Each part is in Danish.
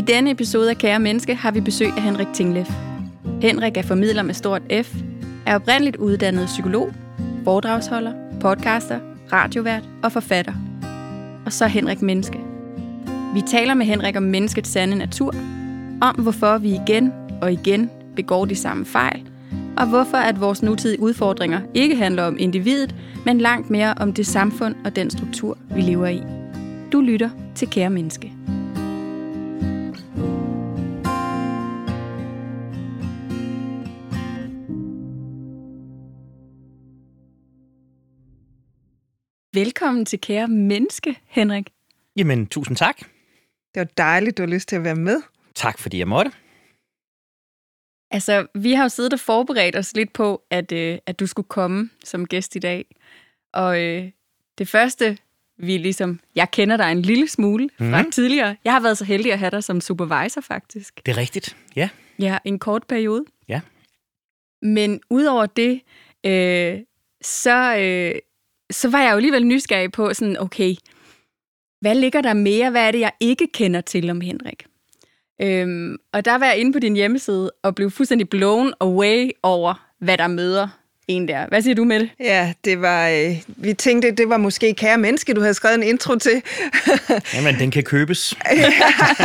I denne episode af Kære Menneske har vi besøg af Henrik Tinglev. Henrik er formidler med stort F, er oprindeligt uddannet psykolog, foredragsholder, podcaster, radiovært og forfatter. Og så Henrik Menneske. Vi taler med Henrik om menneskets sande natur, om hvorfor vi igen og igen begår de samme fejl, og hvorfor at vores nutidige udfordringer ikke handler om individet, men langt mere om det samfund og den struktur, vi lever i. Du lytter til Kære Menneske. Velkommen til Kære Menneske, Henrik. Jamen, tusind tak. Det var dejligt, du har lyst til at være med. Tak, fordi jeg måtte. Altså, vi har jo siddet og forberedt os lidt på, at, øh, at du skulle komme som gæst i dag. Og øh, det første, vi ligesom... Jeg kender dig en lille smule fra Mhm. tidligere. Jeg har været så heldig at have dig som supervisor, faktisk. Det er rigtigt. Ja. Ja, en kort periode. Ja. Men udover det, øh, så, øh, så var jeg jo alligevel nysgerrig på sådan, okay, hvad ligger der mere? Hvad er det, jeg ikke kender til om Henrik? Øhm, og der var jeg inde på din hjemmeside og blev fuldstændig blown away over, hvad der møder en der. Hvad siger du med det? Ja, det var, øh, vi tænkte, det var måske kære menneske, du havde skrevet en intro til. Jamen, den kan købes.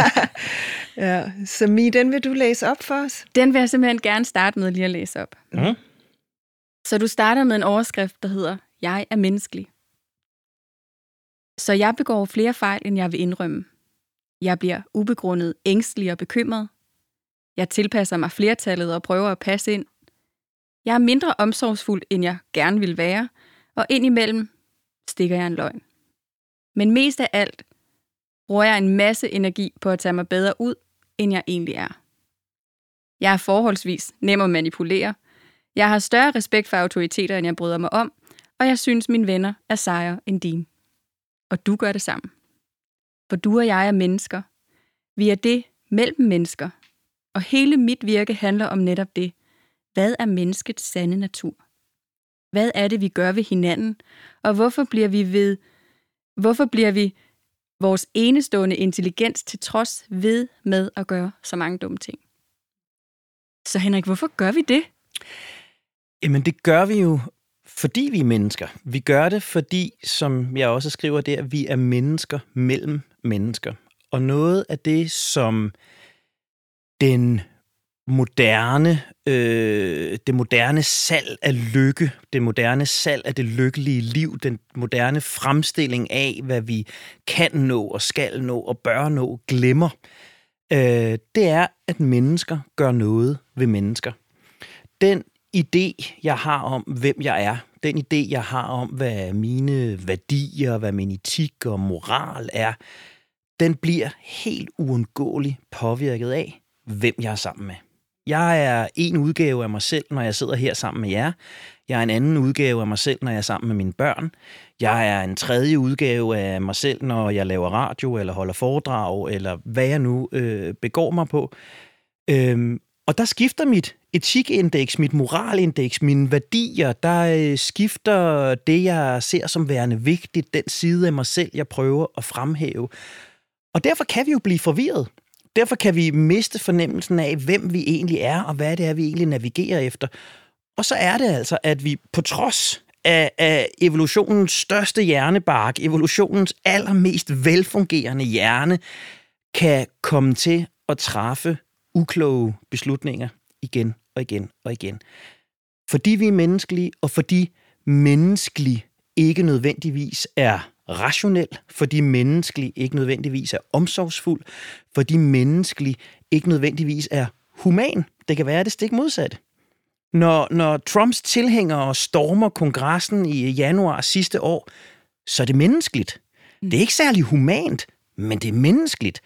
ja, så Mi, den vil du læse op for os? Den vil jeg simpelthen gerne starte med lige at læse op. Mhm. Så du starter med en overskrift, der hedder, jeg er menneskelig. Så jeg begår flere fejl, end jeg vil indrømme. Jeg bliver ubegrundet ængstelig og bekymret. Jeg tilpasser mig flertallet og prøver at passe ind. Jeg er mindre omsorgsfuld, end jeg gerne vil være, og indimellem stikker jeg en løgn. Men mest af alt bruger jeg en masse energi på at tage mig bedre ud, end jeg egentlig er. Jeg er forholdsvis nem at manipulere. Jeg har større respekt for autoriteter, end jeg bryder mig om, og jeg synes, mine venner er sejere end dine. Og du gør det sammen. For du og jeg er mennesker. Vi er det mellem mennesker. Og hele mit virke handler om netop det. Hvad er menneskets sande natur? Hvad er det, vi gør ved hinanden? Og hvorfor bliver vi ved, hvorfor bliver vi vores enestående intelligens til trods ved med at gøre så mange dumme ting? Så Henrik, hvorfor gør vi det? Jamen, det gør vi jo, fordi vi er mennesker. Vi gør det, fordi, som jeg også skriver der, vi er mennesker mellem mennesker. Og noget af det, som den moderne, øh, det moderne salg af lykke, det moderne salg af det lykkelige liv, den moderne fremstilling af, hvad vi kan nå og skal nå og bør nå, glemmer, øh, det er, at mennesker gør noget ved mennesker. Den idé, jeg har om, hvem jeg er, den idé, jeg har om, hvad mine værdier, hvad min etik og moral er, den bliver helt uundgåeligt påvirket af, hvem jeg er sammen med. Jeg er en udgave af mig selv, når jeg sidder her sammen med jer. Jeg er en anden udgave af mig selv, når jeg er sammen med mine børn. Jeg er en tredje udgave af mig selv, når jeg laver radio, eller holder foredrag, eller hvad jeg nu øh, begår mig på. Øhm, og der skifter mit etikindeks, mit moralindeks, mine værdier, der øh, skifter det, jeg ser som værende vigtigt, den side af mig selv, jeg prøver at fremhæve. Og derfor kan vi jo blive forvirret. Derfor kan vi miste fornemmelsen af, hvem vi egentlig er, og hvad det er, vi egentlig navigerer efter. Og så er det altså, at vi på trods af, af evolutionens største hjernebark, evolutionens allermest velfungerende hjerne, kan komme til at træffe ukloge beslutninger igen og igen og igen. Fordi vi er menneskelige, og fordi menneskelig ikke nødvendigvis er rationel, fordi menneskelig ikke nødvendigvis er omsorgsfuld, fordi menneskelig ikke nødvendigvis er human. Det kan være det stik modsatte. Når, når Trumps tilhængere stormer kongressen i januar sidste år, så er det menneskeligt. Det er ikke særlig humant, men det er menneskeligt.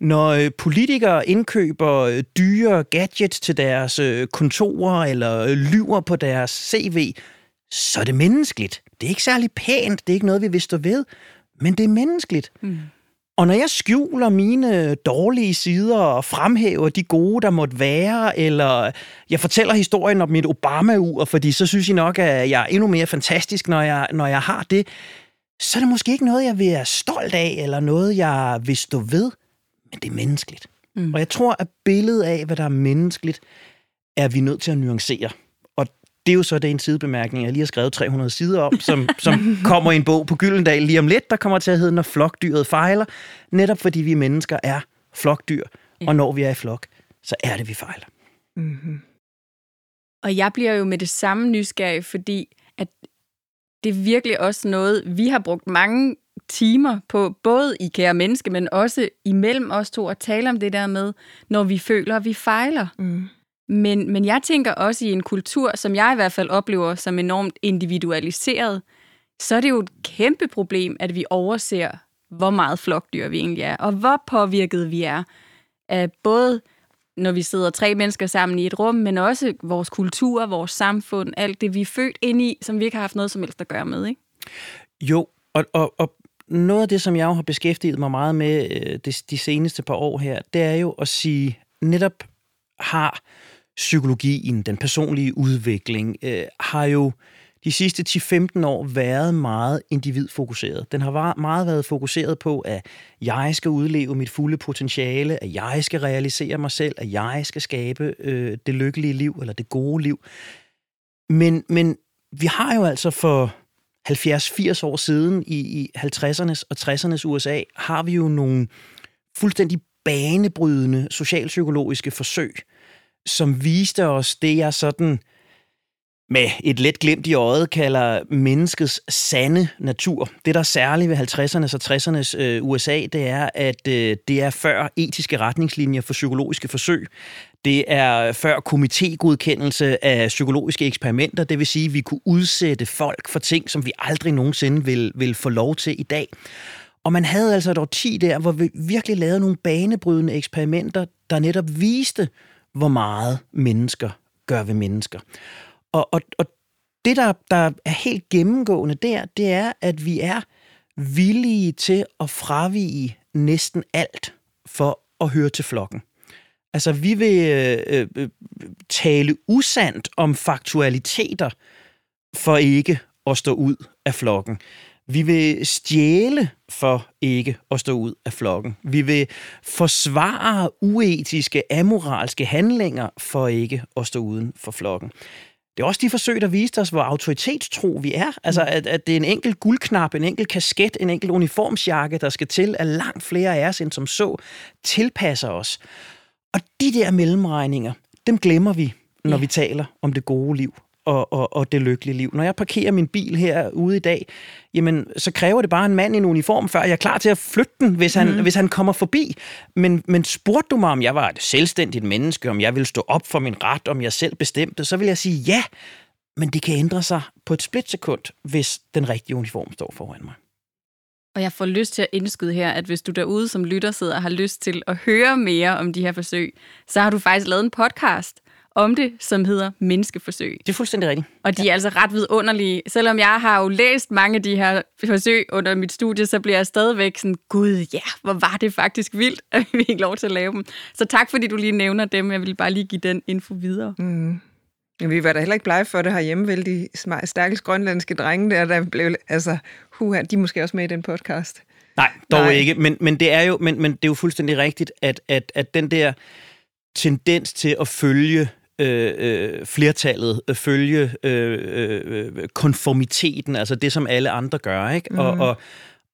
Når øh, politikere indkøber øh, dyre gadgets til deres øh, kontorer eller lyver på deres CV, så er det menneskeligt. Det er ikke særlig pænt, det er ikke noget, vi vil stå ved, men det er menneskeligt. Mm. Og når jeg skjuler mine dårlige sider og fremhæver de gode, der måtte være, eller jeg fortæller historien om mit Obama-ur, fordi så synes I nok, at jeg er endnu mere fantastisk, når jeg, når jeg har det, så er det måske ikke noget, jeg vil være stolt af, eller noget, jeg vil stå ved, men det er menneskeligt. Mm. Og jeg tror, at billedet af, hvad der er menneskeligt, er vi nødt til at nuancere. Og det er jo så det en sidebemærkning, jeg lige har skrevet 300 sider om, som, som kommer i en bog på Gyldendal lige om lidt, der kommer til at hedde, når flokdyret fejler. Netop fordi vi mennesker er flokdyr, ja. og når vi er i flok, så er det, vi fejler. Mm-hmm. Og jeg bliver jo med det samme nysgerrig, fordi at det er virkelig også noget, vi har brugt mange timer på, både i kære menneske, men også imellem os to, at tale om det der med, når vi føler, at vi fejler. Mm. Men, men jeg tænker også i en kultur, som jeg i hvert fald oplever som enormt individualiseret, så er det jo et kæmpe problem, at vi overser, hvor meget flokdyr vi egentlig er, og hvor påvirket vi er af både når vi sidder tre mennesker sammen i et rum, men også vores kultur, vores samfund, alt det, vi er født ind i, som vi ikke har haft noget som helst at gøre med, ikke? Jo, og, og, og noget af det, som jeg jo har beskæftiget mig meget med øh, de, de seneste par år her, det er jo at sige, netop har psykologien, den personlige udvikling, øh, har jo de sidste 10-15 år været meget individfokuseret. Den har meget været fokuseret på, at jeg skal udleve mit fulde potentiale, at jeg skal realisere mig selv, at jeg skal skabe øh, det lykkelige liv, eller det gode liv. Men, men vi har jo altså for 70-80 år siden i, i 50'ernes og 60'ernes USA, har vi jo nogle fuldstændig banebrydende socialpsykologiske forsøg, som viste os det, jeg sådan med et let glimt i øjet kalder menneskets sande natur. Det, der er særligt ved 50'ernes og 60'ernes øh, USA, det er, at øh, det er før etiske retningslinjer for psykologiske forsøg. Det er før komitégodkendelse af psykologiske eksperimenter, det vil sige, at vi kunne udsætte folk for ting, som vi aldrig nogensinde vil, vil få lov til i dag. Og man havde altså et årti der, hvor vi virkelig lavede nogle banebrydende eksperimenter, der netop viste, hvor meget mennesker gør ved mennesker. Og, og, og det, der, der er helt gennemgående der, det er, at vi er villige til at fravige næsten alt for at høre til flokken. Altså, vi vil øh, øh, tale usandt om faktualiteter for ikke at stå ud af flokken. Vi vil stjæle for ikke at stå ud af flokken. Vi vil forsvare uetiske, amoralske handlinger for ikke at stå uden for flokken. Det er også de forsøg, der viste os, hvor autoritetstro vi er. Altså, mm. at, at det er en enkelt guldknap, en enkelt kasket, en enkelt uniformsjakke, der skal til, at langt flere af os, end som så, tilpasser os. Og de der mellemregninger, dem glemmer vi, når ja. vi taler om det gode liv og, og, og det lykkelige liv. Når jeg parkerer min bil her ude i dag, jamen, så kræver det bare en mand i en uniform, før jeg er klar til at flytte den, hvis han, mm. hvis han kommer forbi. Men, men spurgte du mig, om jeg var et selvstændigt menneske, om jeg ville stå op for min ret, om jeg selv bestemte, så vil jeg sige ja, men det kan ændre sig på et splitsekund, hvis den rigtige uniform står foran mig. Og jeg får lyst til at indskyde her, at hvis du derude som lytter sidder og har lyst til at høre mere om de her forsøg, så har du faktisk lavet en podcast, om det, som hedder Menneskeforsøg. Det er fuldstændig rigtigt. Og de ja. er altså ret vidunderlige. Selvom jeg har jo læst mange af de her forsøg under mit studie, så bliver jeg stadigvæk sådan, gud ja, hvor var det faktisk vildt, at vi ikke lov til at lave dem. Så tak, fordi du lige nævner dem. Jeg vil bare lige give den info videre. Mm. Ja, vi var da heller ikke blege for det herhjemme, vel, de stærkels grønlandske drenge der, der blev, altså, huha, de er måske også med i den podcast. Nej, dog Nej. ikke, men, men, det er jo, men, men det er jo fuldstændig rigtigt, at, at, at den der tendens til at følge øh, øh, flertallet øh, følge øh, øh, konformiteten, altså det, som alle andre gør. Ikke? Mm. Og, og,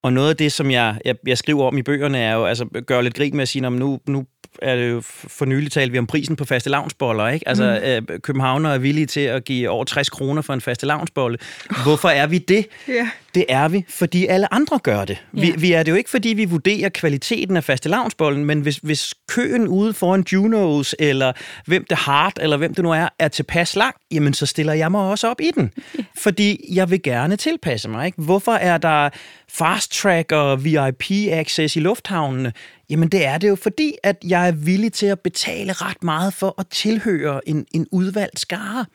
og noget af det, som jeg, jeg, jeg skriver om i bøgerne, er jo altså gøre lidt grin med at sige, nu, nu er det jo for nylig talt vi om prisen på faste lavnsboller, ikke? Altså, mm. øh, københavner er villige til at give over 60 kroner for en faste lavnsbolle. Hvorfor er vi det? yeah. Det er vi, fordi alle andre gør det. Yeah. Vi, vi er det jo ikke, fordi vi vurderer kvaliteten af faste lavnsbollen, men hvis, hvis køen ude foran Junos, eller hvem det Hart, eller hvem det nu er, er tilpas lang, jamen så stiller jeg mig også op i den. Yeah. Fordi jeg vil gerne tilpasse mig, ikke? Hvorfor er der fast track og VIP-access i lufthavnene? Jamen det er det jo, fordi at jeg er villig til at betale ret meget for at tilhøre en, en udvalgt skare.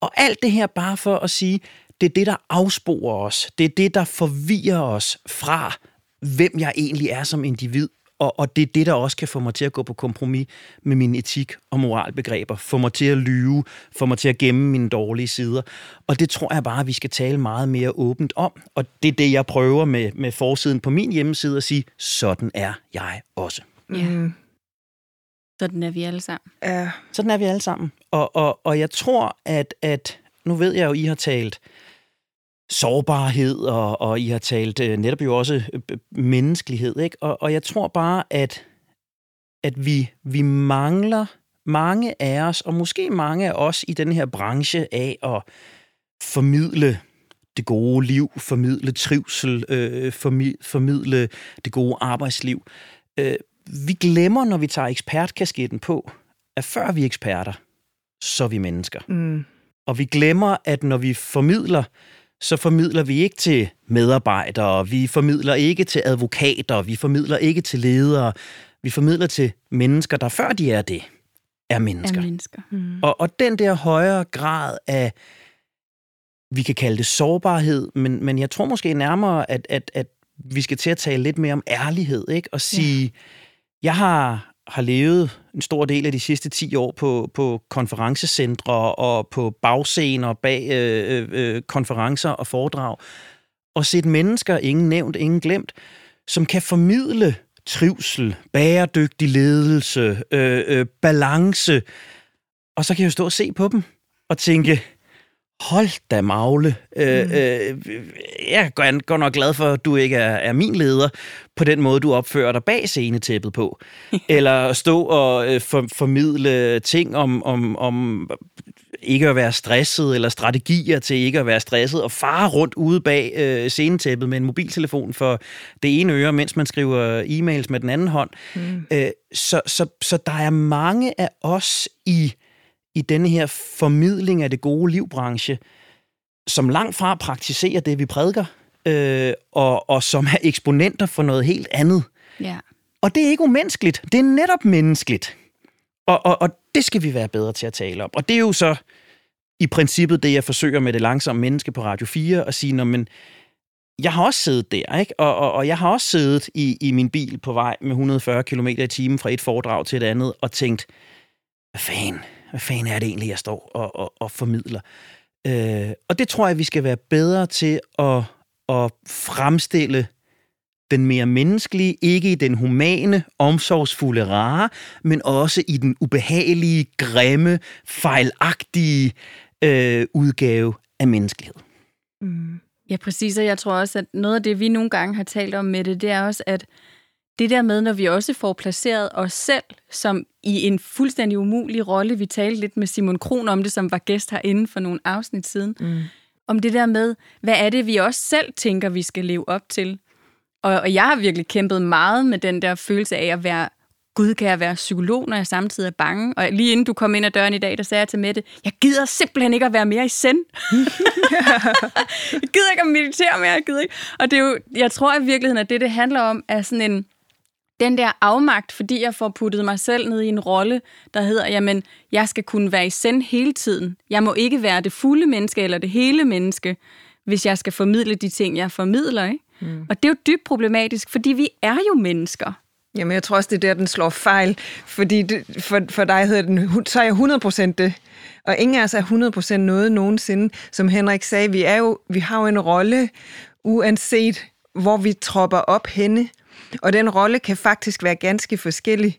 Og alt det her bare for at sige, det er det, der afsporer os. Det er det, der forvirrer os fra, hvem jeg egentlig er som individ. Og, og det er det, der også kan få mig til at gå på kompromis med min etik og moralbegreber. Få mig til at lyve, få mig til at gemme mine dårlige sider. Og det tror jeg bare, at vi skal tale meget mere åbent om. Og det er det, jeg prøver med, med forsiden på min hjemmeside at sige, sådan er jeg også. Ja. Mm. Sådan er vi alle sammen. Ja. Sådan er vi alle sammen. Og, og, og jeg tror, at, at nu ved jeg jo, I har talt sårbarhed, og, og I har talt øh, netop jo også øh, menneskelighed. Ikke? Og, og jeg tror bare, at, at vi, vi mangler mange af os, og måske mange af os i den her branche af at formidle det gode liv, formidle trivsel, øh, formidle det gode arbejdsliv. Øh, vi glemmer, når vi tager ekspertkasketten på, at før vi er eksperter, så er vi mennesker. Mm. Og vi glemmer, at når vi formidler, så formidler vi ikke til medarbejdere, vi formidler ikke til advokater, vi formidler ikke til ledere, vi formidler til mennesker, der før de er det, er mennesker. Er mennesker. Mm. Og, og den der højere grad af, vi kan kalde det sårbarhed, men, men jeg tror måske nærmere, at, at, at vi skal til at tale lidt mere om ærlighed, ikke? Og sige, ja. jeg har, har levet en stor del af de sidste 10 år på, på konferencecentre og på bagscener bag øh, øh, konferencer og foredrag, og set mennesker, ingen nævnt, ingen glemt, som kan formidle trivsel, bæredygtig ledelse, øh, øh, balance, og så kan jeg jo stå og se på dem og tænke, hold da magle. Øh, mm. Øh, jeg er godt nok glad for, at du ikke er, er min leder på den måde, du opfører dig bag scenetæppet på. Eller stå og øh, for, formidle ting om, om, om ikke at være stresset, eller strategier til ikke at være stresset, og fare rundt ude bag øh, scenetæppet med en mobiltelefon for det ene øre, mens man skriver e-mails med den anden hånd. Mm. Øh, så, så, så der er mange af os i i denne her formidling af det gode livbranche, som langt fra praktiserer det, vi prædiker, øh, og, og som er eksponenter for noget helt andet. Ja. Og det er ikke umenneskeligt, det er netop menneskeligt. Og, og, og det skal vi være bedre til at tale om. Og det er jo så i princippet det, jeg forsøger med det langsomme menneske på Radio 4, at sige, men jeg har også siddet der, ikke? Og, og, og jeg har også siddet i, i min bil på vej med 140 km i timen fra et foredrag til et andet, og tænkt, hvad fanden, hvad fanden er det egentlig, jeg står og, og, og formidler? Øh, og det tror jeg, vi skal være bedre til at, at fremstille den mere menneskelige, ikke i den humane, omsorgsfulde rare, men også i den ubehagelige, grimme, fejlagtige øh, udgave af menneskelighed. Mm. Ja, præcis, og jeg tror også, at noget af det, vi nogle gange har talt om med det, det er også, at det der med, når vi også får placeret os selv som i en fuldstændig umulig rolle, vi talte lidt med Simon Kron om det, som var gæst herinde for nogle afsnit siden, mm om det der med, hvad er det, vi også selv tænker, vi skal leve op til. Og, og jeg har virkelig kæmpet meget med den der følelse af at være Gud, kan jeg være psykolog, når jeg samtidig er bange? Og lige inden du kom ind ad døren i dag, der sagde jeg til Mette, jeg gider simpelthen ikke at være mere i send. jeg gider ikke at meditere mere, jeg gider ikke. Og det er jo, jeg tror i virkeligheden, at det, det handler om, er sådan en, den der afmagt, fordi jeg får puttet mig selv ned i en rolle, der hedder, jamen, jeg skal kunne være i send hele tiden. Jeg må ikke være det fulde menneske eller det hele menneske, hvis jeg skal formidle de ting, jeg formidler. Ikke? Mm. Og det er jo dybt problematisk, fordi vi er jo mennesker. Jamen, jeg tror også, det er der, den slår fejl. Fordi det, for, for dig hedder den, så er jeg 100 procent det. Og ingen af os er 100 procent noget nogensinde. Som Henrik sagde, vi, er jo, vi har jo en rolle, uanset hvor vi tropper op henne. Og den rolle kan faktisk være ganske forskellig.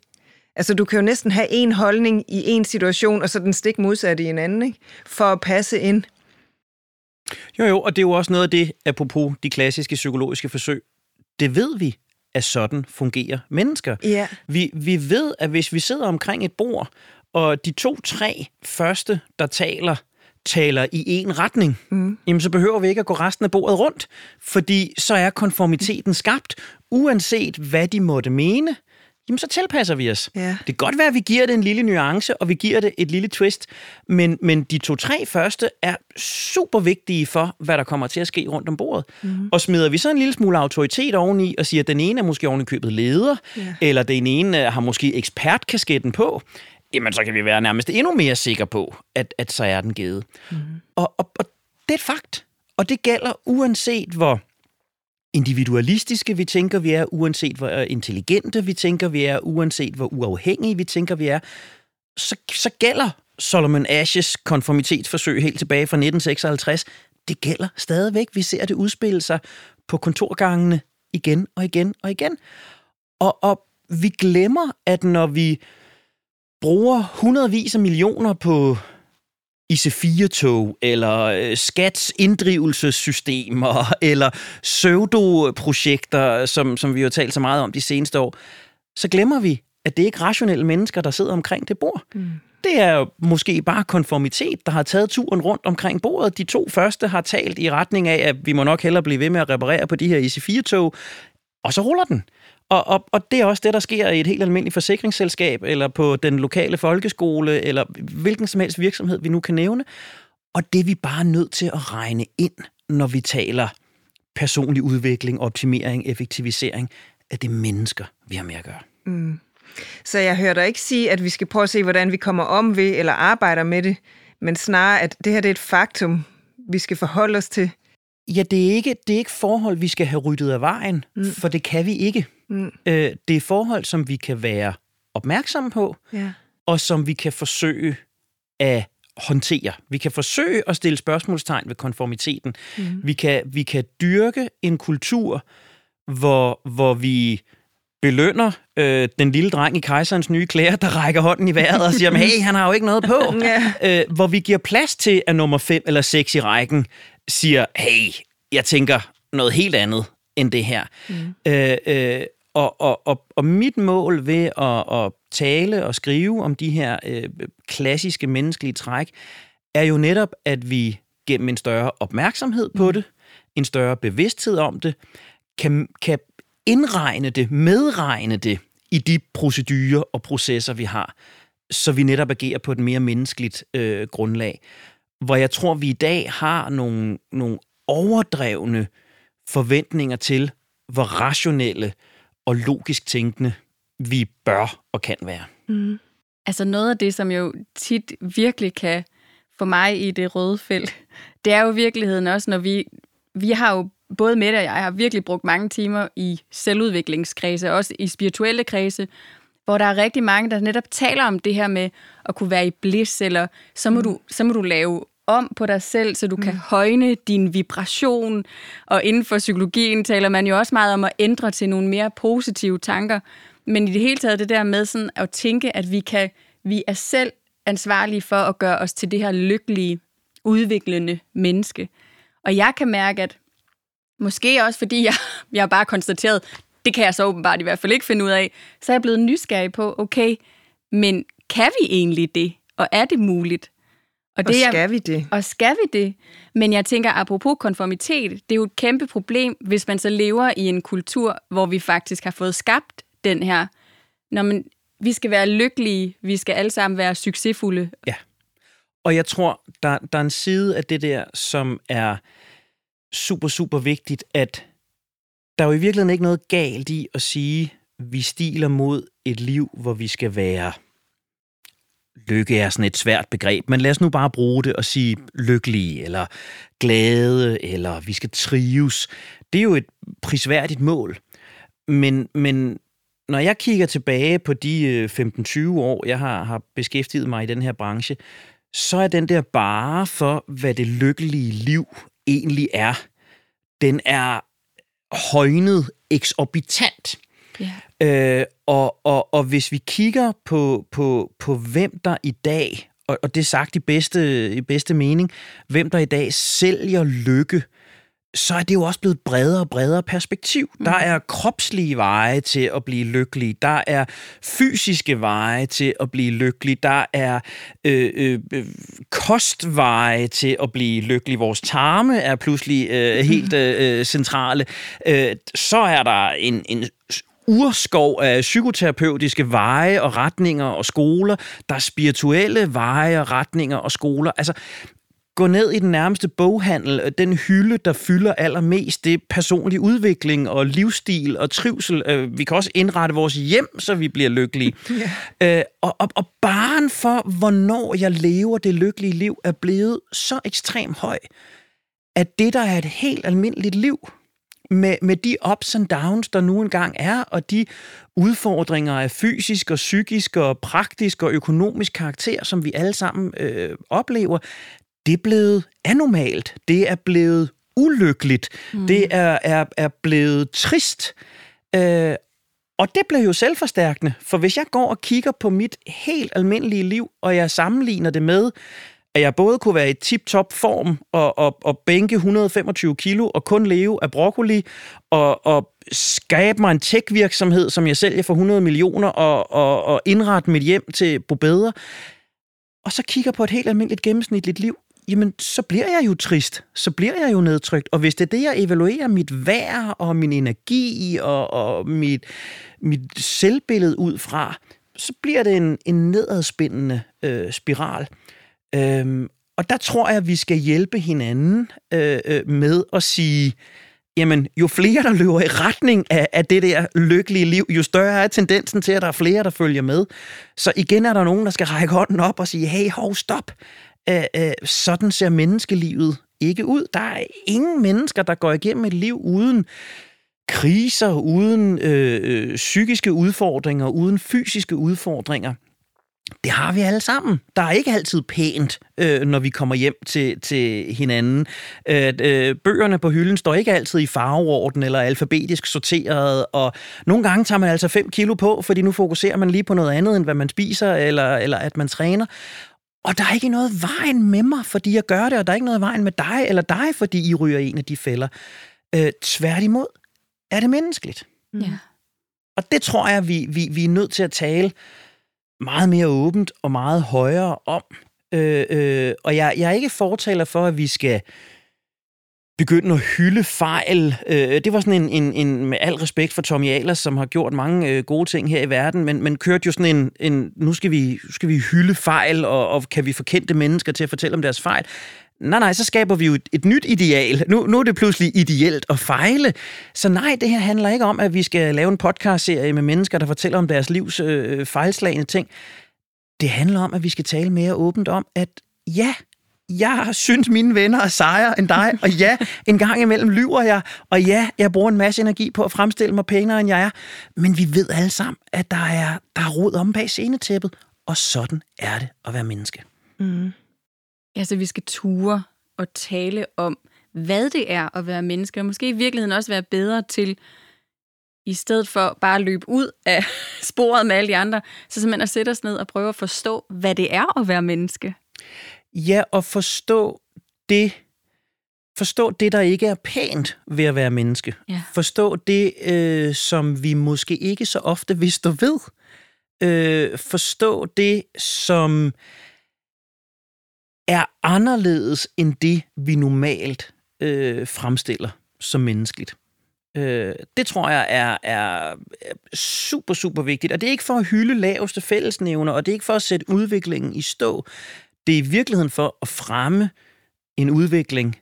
Altså, du kan jo næsten have en holdning i en situation, og så den stik modsatte i en anden, ikke? for at passe ind. Jo, jo, og det er jo også noget af det, apropos de klassiske psykologiske forsøg. Det ved vi, at sådan fungerer mennesker. Ja. Vi, vi ved, at hvis vi sidder omkring et bord, og de to-tre første, der taler, taler i en retning, mm. jamen så behøver vi ikke at gå resten af bordet rundt, fordi så er konformiteten skabt, uanset hvad de måtte mene, jamen så tilpasser vi os. Ja. Det kan godt være, at vi giver det en lille nuance, og vi giver det et lille twist, men, men de to-tre første er super vigtige for, hvad der kommer til at ske rundt om bordet. Mm. Og smider vi så en lille smule autoritet oveni, og siger, at den ene er måske oven i købet leder, ja. eller den ene har måske ekspertkasketten på, jamen så kan vi være nærmest endnu mere sikre på, at, at så er den givet. Mm. Og, og, og det er et fakt. Og det gælder uanset hvor individualistiske vi tænker, vi er, uanset hvor intelligente vi tænker, vi er, uanset hvor uafhængige vi tænker, vi er, så, så gælder Solomon Ashes konformitetsforsøg helt tilbage fra 1956. Det gælder stadigvæk. Vi ser det udspille sig på kontorgangene igen og igen og igen. Og, og vi glemmer, at når vi bruger hundredvis af millioner på IC4-tog, eller øh, skats inddrivelsessystemer, eller pseudo-projekter, som, som vi har talt så meget om de seneste år, så glemmer vi, at det er ikke rationelle mennesker, der sidder omkring det bord. Mm. Det er måske bare konformitet, der har taget turen rundt omkring bordet. De to første har talt i retning af, at vi må nok hellere blive ved med at reparere på de her IC4-tog, og så ruller den. Og, og, og det er også det, der sker i et helt almindeligt forsikringsselskab, eller på den lokale folkeskole, eller hvilken som helst virksomhed, vi nu kan nævne. Og det er vi bare nødt til at regne ind, når vi taler personlig udvikling, optimering, effektivisering, at det er mennesker, vi har med at gøre. Mm. Så jeg hører dig ikke sige, at vi skal prøve at se, hvordan vi kommer om ved eller arbejder med det, men snarere, at det her det er et faktum, vi skal forholde os til. Ja, det er ikke, det er ikke forhold, vi skal have ryddet af vejen, mm. for det kan vi ikke. Mm. Øh, det er forhold, som vi kan være opmærksomme på, ja. og som vi kan forsøge at håndtere. Vi kan forsøge at stille spørgsmålstegn ved konformiteten. Mm. Vi, kan, vi kan dyrke en kultur, hvor, hvor vi belønner øh, den lille dreng i kejserens nye klæder, der rækker hånden i vejret og siger, hey, han har jo ikke noget på. ja. øh, hvor vi giver plads til, at nummer 5 eller 6 i rækken siger, hey, jeg tænker noget helt andet end det her. Mm. Øh, øh, og, og, og, og mit mål ved at, at tale og skrive om de her øh, klassiske menneskelige træk, er jo netop, at vi gennem en større opmærksomhed på mm. det, en større bevidsthed om det, kan, kan indregne det, medregne det i de procedurer og processer, vi har, så vi netop agerer på et mere menneskeligt øh, grundlag. Hvor jeg tror, vi i dag har nogle, nogle overdrevne forventninger til, hvor rationelle og logisk tænkende vi bør og kan være. Mm. Altså noget af det, som jo tit virkelig kan få mig i det røde felt, det er jo virkeligheden også, når vi, vi har jo både Mette og jeg har virkelig brugt mange timer i selvudviklingskredse, også i spirituelle kredse, hvor der er rigtig mange, der netop taler om det her med at kunne være i bliss, eller så må, mm. du, så må du lave om på dig selv, så du mm. kan højne din vibration. Og inden for psykologien taler man jo også meget om at ændre til nogle mere positive tanker. Men i det hele taget det der med sådan at tænke, at vi, kan, vi er selv ansvarlige for at gøre os til det her lykkelige, udviklende menneske. Og jeg kan mærke, at måske også fordi jeg, jeg har bare konstateret, det kan jeg så åbenbart i hvert fald ikke finde ud af, så er jeg blevet nysgerrig på, okay, men kan vi egentlig det? Og er det muligt? Og, det og skal er, vi det? Og skal vi det? Men jeg tænker, apropos konformitet, det er jo et kæmpe problem, hvis man så lever i en kultur, hvor vi faktisk har fået skabt den her, når man, vi skal være lykkelige, vi skal alle sammen være succesfulde. Ja. Og jeg tror, der, der er en side af det der, som er super, super vigtigt, at der er jo i virkeligheden ikke noget galt i at sige, at vi stiler mod et liv, hvor vi skal være lykke er sådan et svært begreb, men lad os nu bare bruge det og sige lykkelige, eller glade, eller vi skal trives. Det er jo et prisværdigt mål. Men, men når jeg kigger tilbage på de øh, 15-20 år, jeg har, har beskæftiget mig i den her branche, så er den der bare for, hvad det lykkelige liv egentlig er, den er højnet eksorbitant. Yeah. Øh, og, og, og hvis vi kigger på, på, på hvem der i dag, og, og det er sagt i bedste, i bedste mening, hvem der i dag sælger lykke, så er det jo også blevet bredere og bredere perspektiv. Mm. Der er kropslige veje til at blive lykkelig. Der er fysiske veje til at blive lykkelig. Der er øh, øh, øh kostveje til at blive lykkelig. Vores tarme er pludselig øh, helt øh, øh centrale. Øh, så er der en, en urskov af psykoterapeutiske veje og retninger og skoler. Der er spirituelle veje og retninger og skoler. Altså, gå ned i den nærmeste boghandel, den hylde, der fylder allermest, det er personlig udvikling og livsstil og trivsel. Øh, vi kan også indrette vores hjem, så vi bliver lykkelige. Yeah. Og, og, og baren for, hvornår jeg lever det lykkelige liv, er blevet så ekstremt høj, at det, der er et helt almindeligt liv, med, med de ups and downs, der nu engang er, og de udfordringer af fysisk og psykisk og praktisk og økonomisk karakter, som vi alle sammen øh, oplever, det er blevet anormalt. Det er blevet ulykkeligt. Mm. Det er, er, er blevet trist. Øh, Og det blev jo selvforstærkende, for hvis jeg går og kigger på mit helt almindelige liv, og jeg sammenligner det med, at jeg både kunne være i tip-top form og, og, og bænke 125 kilo og kun leve af broccoli og, og skabe mig en tech-virksomhed, som jeg sælger for 100 millioner og, og, og indrette mit hjem til bedre, og så kigger på et helt almindeligt gennemsnitligt liv, jamen så bliver jeg jo trist, så bliver jeg jo nedtrykt. Og hvis det er det, jeg evaluerer mit værd og min energi og, og mit, mit selvbillede ud fra, så bliver det en, en nedadspændende øh, spiral. Øhm, og der tror jeg, at vi skal hjælpe hinanden øh, øh, med at sige, jamen jo flere, der løber i retning af, af det der lykkelige liv, jo større er tendensen til, at der er flere, der følger med. Så igen er der nogen, der skal række hånden op og sige, hey, hov, stop. Øh, øh, sådan ser menneskelivet ikke ud. Der er ingen mennesker, der går igennem et liv uden kriser, uden øh, øh psykiske udfordringer, uden fysiske udfordringer. Det har vi alle sammen. Der er ikke altid pænt, øh, når vi kommer hjem til, til hinanden. Øh, øh, bøgerne på hylden står ikke altid i farveorden eller alfabetisk sorteret, og nogle gange tager man altså 5 kilo på, fordi nu fokuserer man lige på noget andet, end hvad man spiser, eller, eller at man træner. Og der er ikke noget vejen med mig, fordi jeg gør det, og der er ikke noget vejen med dig eller dig, fordi I ryger en af de fælder. Øh, tværtimod er det menneskeligt. Ja. Og det tror jeg, vi, vi, vi er nødt til at tale meget mere åbent og meget højere om. Øh, øh, og jeg, jeg er ikke fortaler for, at vi skal begynde at hylde fejl. Øh, det var sådan en, en, en, med al respekt for Tommy Ahlers, som har gjort mange øh, gode ting her i verden, men, men kørte jo sådan en, en nu skal vi, skal vi hylde fejl, og, og kan vi få kendte mennesker til at fortælle om deres fejl. Nej, nej, så skaber vi jo et, et nyt ideal. Nu, nu er det pludselig ideelt at fejle. Så nej, det her handler ikke om, at vi skal lave en podcast-serie med mennesker, der fortæller om deres livs øh, fejlslagende ting. Det handler om, at vi skal tale mere åbent om, at ja, jeg synes, mine venner er sejere end dig, og ja, en gang imellem lyver jeg, og ja, jeg bruger en masse energi på at fremstille mig pænere, end jeg er. Men vi ved alle sammen, at der er, der er rod om bag scenetæppet, og sådan er det at være menneske. Mm. Ja, så vi skal ture og tale om, hvad det er at være menneske, og måske i virkeligheden også være bedre til, i stedet for bare at løbe ud af sporet med alle de andre, så simpelthen at sætte os ned og prøve at forstå, hvad det er at være menneske. Ja, og forstå det, forstå det, der ikke er pænt ved at være menneske. Ja. Forstå det, øh, som vi måske ikke så ofte vil stå ved. Øh, forstå det, som er anderledes end det, vi normalt øh, fremstiller som menneskeligt. Øh, det tror jeg er, er super, super vigtigt. Og det er ikke for at hylde laveste fællesnævner, og det er ikke for at sætte udviklingen i stå. Det er i virkeligheden for at fremme en udvikling,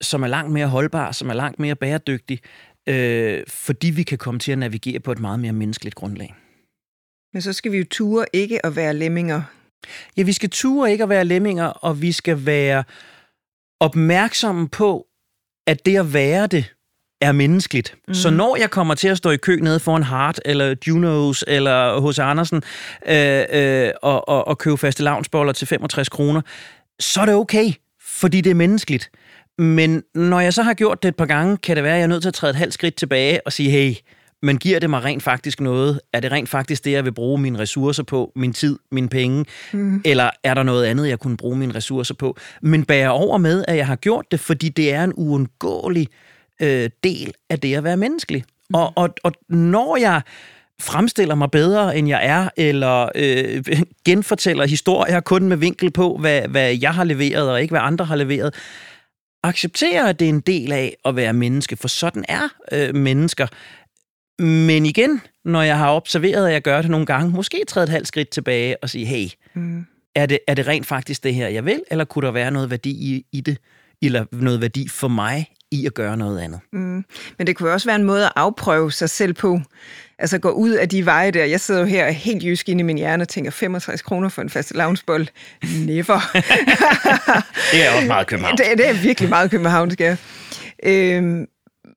som er langt mere holdbar, som er langt mere bæredygtig, øh, fordi vi kan komme til at navigere på et meget mere menneskeligt grundlag. Men så skal vi jo ture ikke at være lemminger. Ja, vi skal ture ikke at være lemminger, og vi skal være opmærksomme på, at det at være det er menneskeligt. Mm. Så når jeg kommer til at stå i kø nede foran Hart, eller Junos, eller hos Andersen, øh, øh, og, og, og købe faste lavnsboller til 65 kroner, så er det okay, fordi det er menneskeligt. Men når jeg så har gjort det et par gange, kan det være, at jeg er nødt til at træde et halvt skridt tilbage og sige, hey, men giver det mig rent faktisk noget? Er det rent faktisk det, jeg vil bruge mine ressourcer på? Min tid, mine penge? Mm. Eller er der noget andet, jeg kunne bruge mine ressourcer på? Men bærer over med, at jeg har gjort det, fordi det er en uundgåelig øh, del af det at være menneskelig. Mm. Og, og, og når jeg fremstiller mig bedre, end jeg er, eller øh, genfortæller historier kun med vinkel på, hvad, hvad jeg har leveret, og ikke hvad andre har leveret, accepterer, at det er en del af at være menneske, for sådan er øh, mennesker. Men igen, når jeg har observeret, at jeg gør det nogle gange, måske træde et halvt skridt tilbage og sige, hey, mm. er, det, er det rent faktisk det her, jeg vil, eller kunne der være noget værdi i, i det, eller noget værdi for mig i at gøre noget andet. Mm. Men det kunne også være en måde at afprøve sig selv på. Altså gå ud af de veje der. Jeg sidder jo her helt jysk inde i min hjerne og tænker, 65 kroner for en fast lavnsbold. Never. det er også meget københavn. Det, det er virkelig meget københavnsk, ja. Øhm,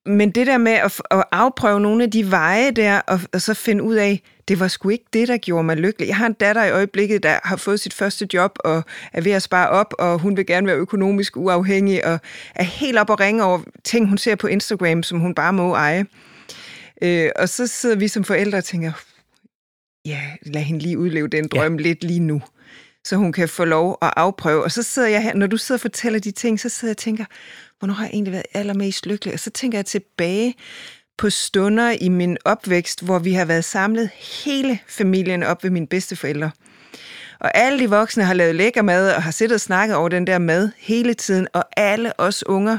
men det der med at, at afprøve nogle af de veje der, og, og så finde ud af, det var sgu ikke det, der gjorde mig lykkelig. Jeg har en datter i øjeblikket, der har fået sit første job og er ved at spare op, og hun vil gerne være økonomisk uafhængig, og er helt op og ringe over ting, hun ser på Instagram, som hun bare må eje. Øh, og så sidder vi som forældre og tænker, ja, lad hende lige udleve den drøm ja. lidt lige nu, så hun kan få lov at afprøve. Og så sidder jeg her, når du sidder og fortæller de ting, så sidder jeg og tænker, hvornår har jeg egentlig været allermest lykkelig? Og så tænker jeg tilbage på stunder i min opvækst, hvor vi har været samlet hele familien op ved mine bedsteforældre. Og alle de voksne har lavet lækker mad og har siddet og snakket over den der mad hele tiden, og alle os unger,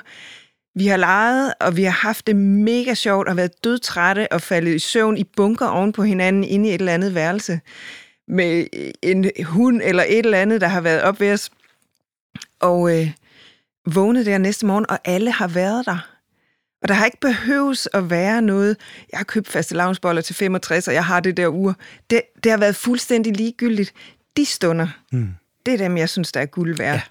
vi har leget, og vi har haft det mega sjovt og været dødtrætte og faldet i søvn i bunker oven på hinanden inde i et eller andet værelse med en hund eller et eller andet, der har været op ved os. Og øh, vågnet der næste morgen, og alle har været der. Og der har ikke behøves at være noget, jeg har købt faste lavnsboller til 65, og jeg har det der ur. Det, det har været fuldstændig ligegyldigt. De stunder, mm. det er dem, jeg synes, der er guld værd. Ja.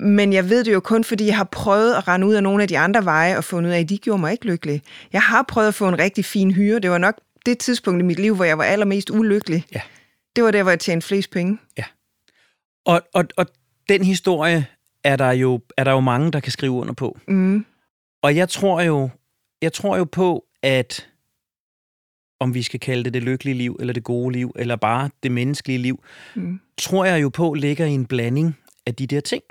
Men jeg ved det jo kun, fordi jeg har prøvet at rende ud af nogle af de andre veje og fundet ud af, at de gjorde mig ikke lykkelig. Jeg har prøvet at få en rigtig fin hyre. Det var nok det tidspunkt i mit liv, hvor jeg var allermest ulykkelig. Ja. Det var der, hvor jeg tjente flest penge. Ja. Og, og, og den historie er der, jo, er der jo mange, der kan skrive under på. Mm. Og jeg tror jo, jeg tror jo på, at om vi skal kalde det det lykkelige liv, eller det gode liv, eller bare det menneskelige liv, mm. tror jeg jo på ligger i en blanding af de der ting.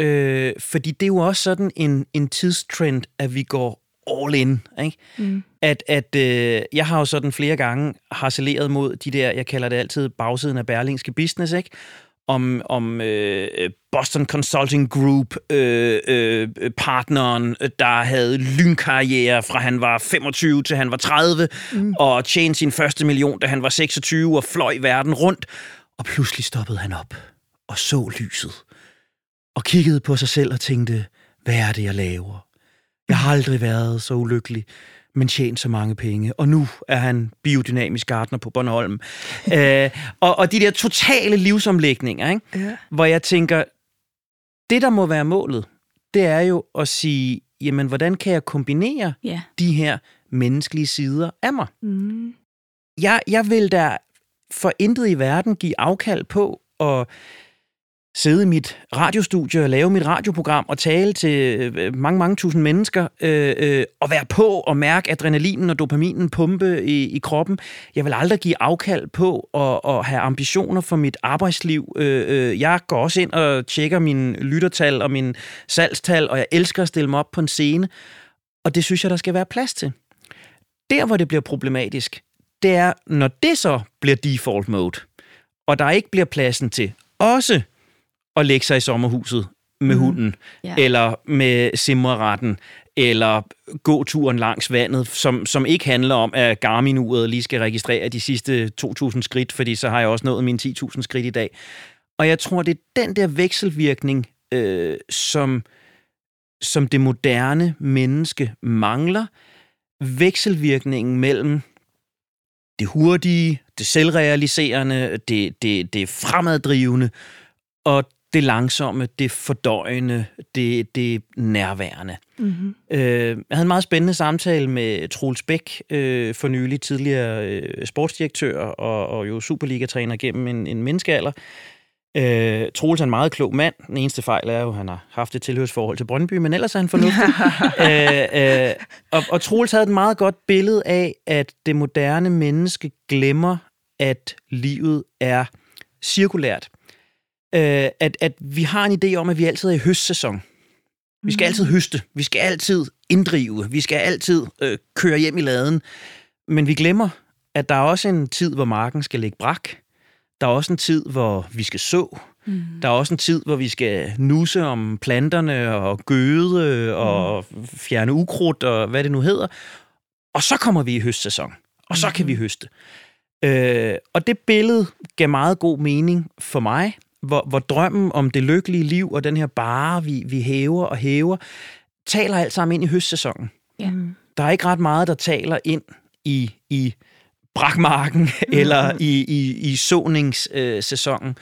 Øh, fordi det er jo også sådan en, en tidstrend, at vi går all in. Ikke? Mm. At, at øh, jeg har jo sådan flere gange harceleret mod de der, jeg kalder det altid bagsiden af berlingske business, ikke? om, om øh, Boston Consulting Group, øh, øh, partneren, der havde lynkarriere fra han var 25 til han var 30, mm. og tjente sin første million, da han var 26, og fløj verden rundt. Og pludselig stoppede han op og så lyset, og kiggede på sig selv og tænkte, hvad er det, jeg laver? Jeg har aldrig været så ulykkelig men tjent så mange penge. Og nu er han biodynamisk gartner på Bornholm. Øh, og, og de der totale livsomlægninger, ikke? Ja. hvor jeg tænker, det der må være målet, det er jo at sige, jamen hvordan kan jeg kombinere ja. de her menneskelige sider af mig? Mm. Jeg, jeg vil da for intet i verden give afkald på at sidde i mit radiostudie og lave mit radioprogram og tale til øh, mange, mange tusind mennesker øh, øh, og være på og mærke adrenalinen og dopaminen pumpe i, i kroppen. Jeg vil aldrig give afkald på at, at have ambitioner for mit arbejdsliv. Øh, øh, jeg går også ind og tjekker min lyttertal og min salgstal, og jeg elsker at stille mig op på en scene. Og det synes jeg, der skal være plads til. Der, hvor det bliver problematisk, det er, når det så bliver default mode, og der ikke bliver pladsen til også at lægge sig i sommerhuset med mm. hunden, ja. eller med simmerretten, eller gå turen langs vandet, som, som ikke handler om, at Garmin-uret lige skal registrere de sidste 2.000 skridt, fordi så har jeg også nået mine 10.000 skridt i dag. Og jeg tror, det er den der vekselvirkning, øh, som, som det moderne menneske mangler. Vekselvirkningen mellem det hurtige, det selvrealiserende, det, det, det fremaddrivende, og det langsomme, det fordøjende, det, det nærværende. Mm-hmm. Øh, jeg havde en meget spændende samtale med Troels Bæk, øh, for nylig tidligere øh, sportsdirektør og, og jo Superliga-træner gennem en, en menneskealder. Øh, Troels er en meget klog mand. Den eneste fejl er jo, at han har haft et tilhørsforhold til Brøndby, men ellers er han fornuftig. øh, øh, og, og Troels havde et meget godt billede af, at det moderne menneske glemmer, at livet er cirkulært øh, at, at vi har en idé om, at vi altid er i høstsæson. Vi skal mm. altid høste. Vi skal altid inddrive. Vi skal altid øh, køre hjem i laden. Men vi glemmer, at der er også en tid, hvor marken skal ligge brak. Der er også en tid, hvor vi skal så. Mm. Der er også en tid, hvor vi skal nusse om planterne og gøde og mm. fjerne ukrudt og hvad det nu hedder. Og så kommer vi i høstsæson. Og så mm. kan vi høste. Øh, og det billede gav meget god mening for mig, hvor, hvor drømmen om det lykkelige liv og den her bare, vi, vi hæver og hæver, taler alt sammen ind i høstsæsonen. Ja. Mm. Der er ikke ret meget, der taler ind i, i brakmarken mm. eller i, i, i såningssæsonen.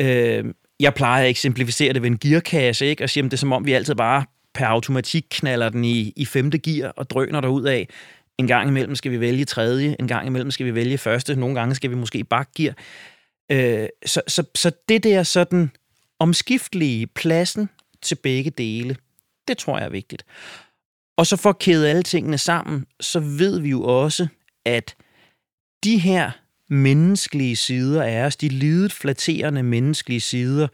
Øh, jeg plejer at eksemplificere det ved en gearkasse, ikke? og sige, at det er som om, vi altid bare per automatik knaller den i, i femte gear og drøner derud af. En gang imellem skal vi vælge tredje, en gang imellem skal vi vælge første, nogle gange skal vi måske bakgear. Øh, så, så, så det der sådan omskiftelige pladsen til begge dele, det tror jeg er vigtigt. Og så for at kæde alle tingene sammen, så ved vi jo også, at de her menneskelige sider af os, de lidet flatterende menneskelige sider,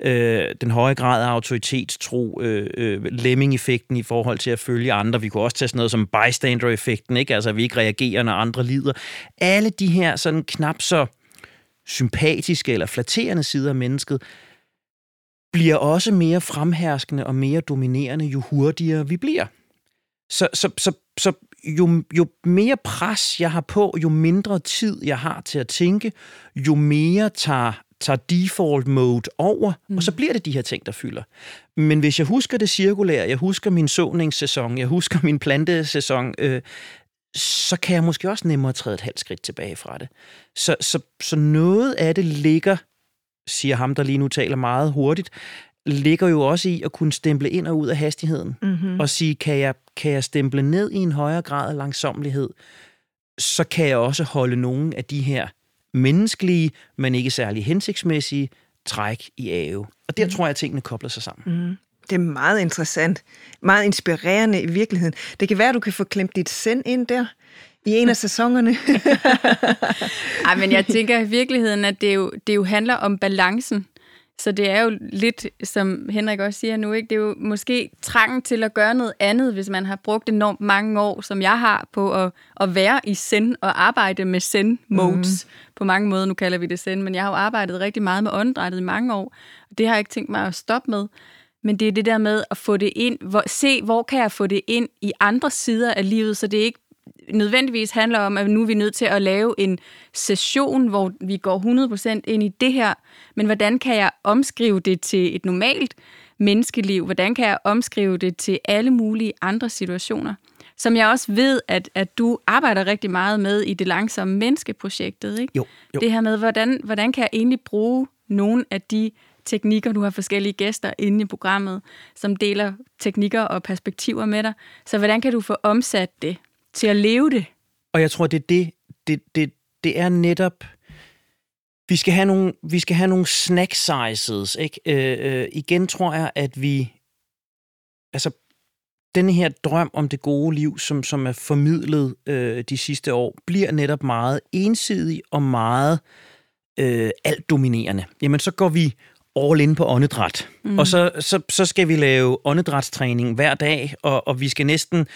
øh, den høje grad af autoritetstro, øh, øh, lemming-effekten i forhold til at følge andre. Vi kunne også tage sådan noget som bystander-effekten, ikke? altså at vi ikke reagerer, når andre lider. Alle de her sådan knap så sympatiske eller flatterende sider af mennesket, bliver også mere fremherskende og mere dominerende, jo hurtigere vi bliver. Så, så, så, så jo, jo mere pres jeg har på, jo mindre tid jeg har til at tænke, jo mere tager, tager default mode over, mm. og så bliver det de her ting, der fylder. Men hvis jeg husker det cirkulære, jeg husker min såningssæson, jeg husker min plantesæson, øh, så kan jeg måske også nemmere træde et halvt skridt tilbage fra det. Så, så, så noget af det ligger, siger ham, der lige nu taler meget hurtigt, ligger jo også i at kunne stemple ind og ud af hastigheden. Mm-hmm. Og sige, kan jeg, kan jeg stemple ned i en højere grad af langsomlighed, så kan jeg også holde nogle af de her menneskelige, men ikke særlig hensigtsmæssige træk i ave. Og der mm. tror jeg, at tingene kobler sig sammen. Mm. Det er meget interessant. Meget inspirerende i virkeligheden. Det kan være, at du kan få klemt dit send ind der i en af sæsonerne. Ej, men jeg tænker i virkeligheden, at det jo, det jo handler om balancen. Så det er jo lidt, som Henrik også siger nu, ikke? det er jo måske trangen til at gøre noget andet, hvis man har brugt enormt mange år, som jeg har, på at, at være i send og arbejde med send-modes mm. på mange måder. Nu kalder vi det send, men jeg har jo arbejdet rigtig meget med åndedrættet i mange år, og det har jeg ikke tænkt mig at stoppe med. Men det er det der med at få det ind, hvor, se, hvor kan jeg få det ind i andre sider af livet, så det ikke nødvendigvis handler om, at nu er vi nødt til at lave en session, hvor vi går 100% ind i det her, men hvordan kan jeg omskrive det til et normalt menneskeliv? Hvordan kan jeg omskrive det til alle mulige andre situationer? Som jeg også ved, at, at du arbejder rigtig meget med i det langsomme menneskeprojektet. Ikke? Jo, jo. Det her med, hvordan, hvordan kan jeg egentlig bruge nogle af de teknikker. Du har forskellige gæster inde i programmet, som deler teknikker og perspektiver med dig. Så hvordan kan du få omsat det til at leve det? Og jeg tror, det er det, det, det, det er netop, vi skal have nogle, vi skal have nogle snack sizes, ikke? Øh, øh, igen tror jeg, at vi, altså, den her drøm om det gode liv, som, som er formidlet øh, de sidste år, bliver netop meget ensidig og meget øh, alt dominerende. Jamen, så går vi all in på åndedræt. Mm. Og så, så, så skal vi lave åndedrætstræning hver dag, og, og vi skal næsten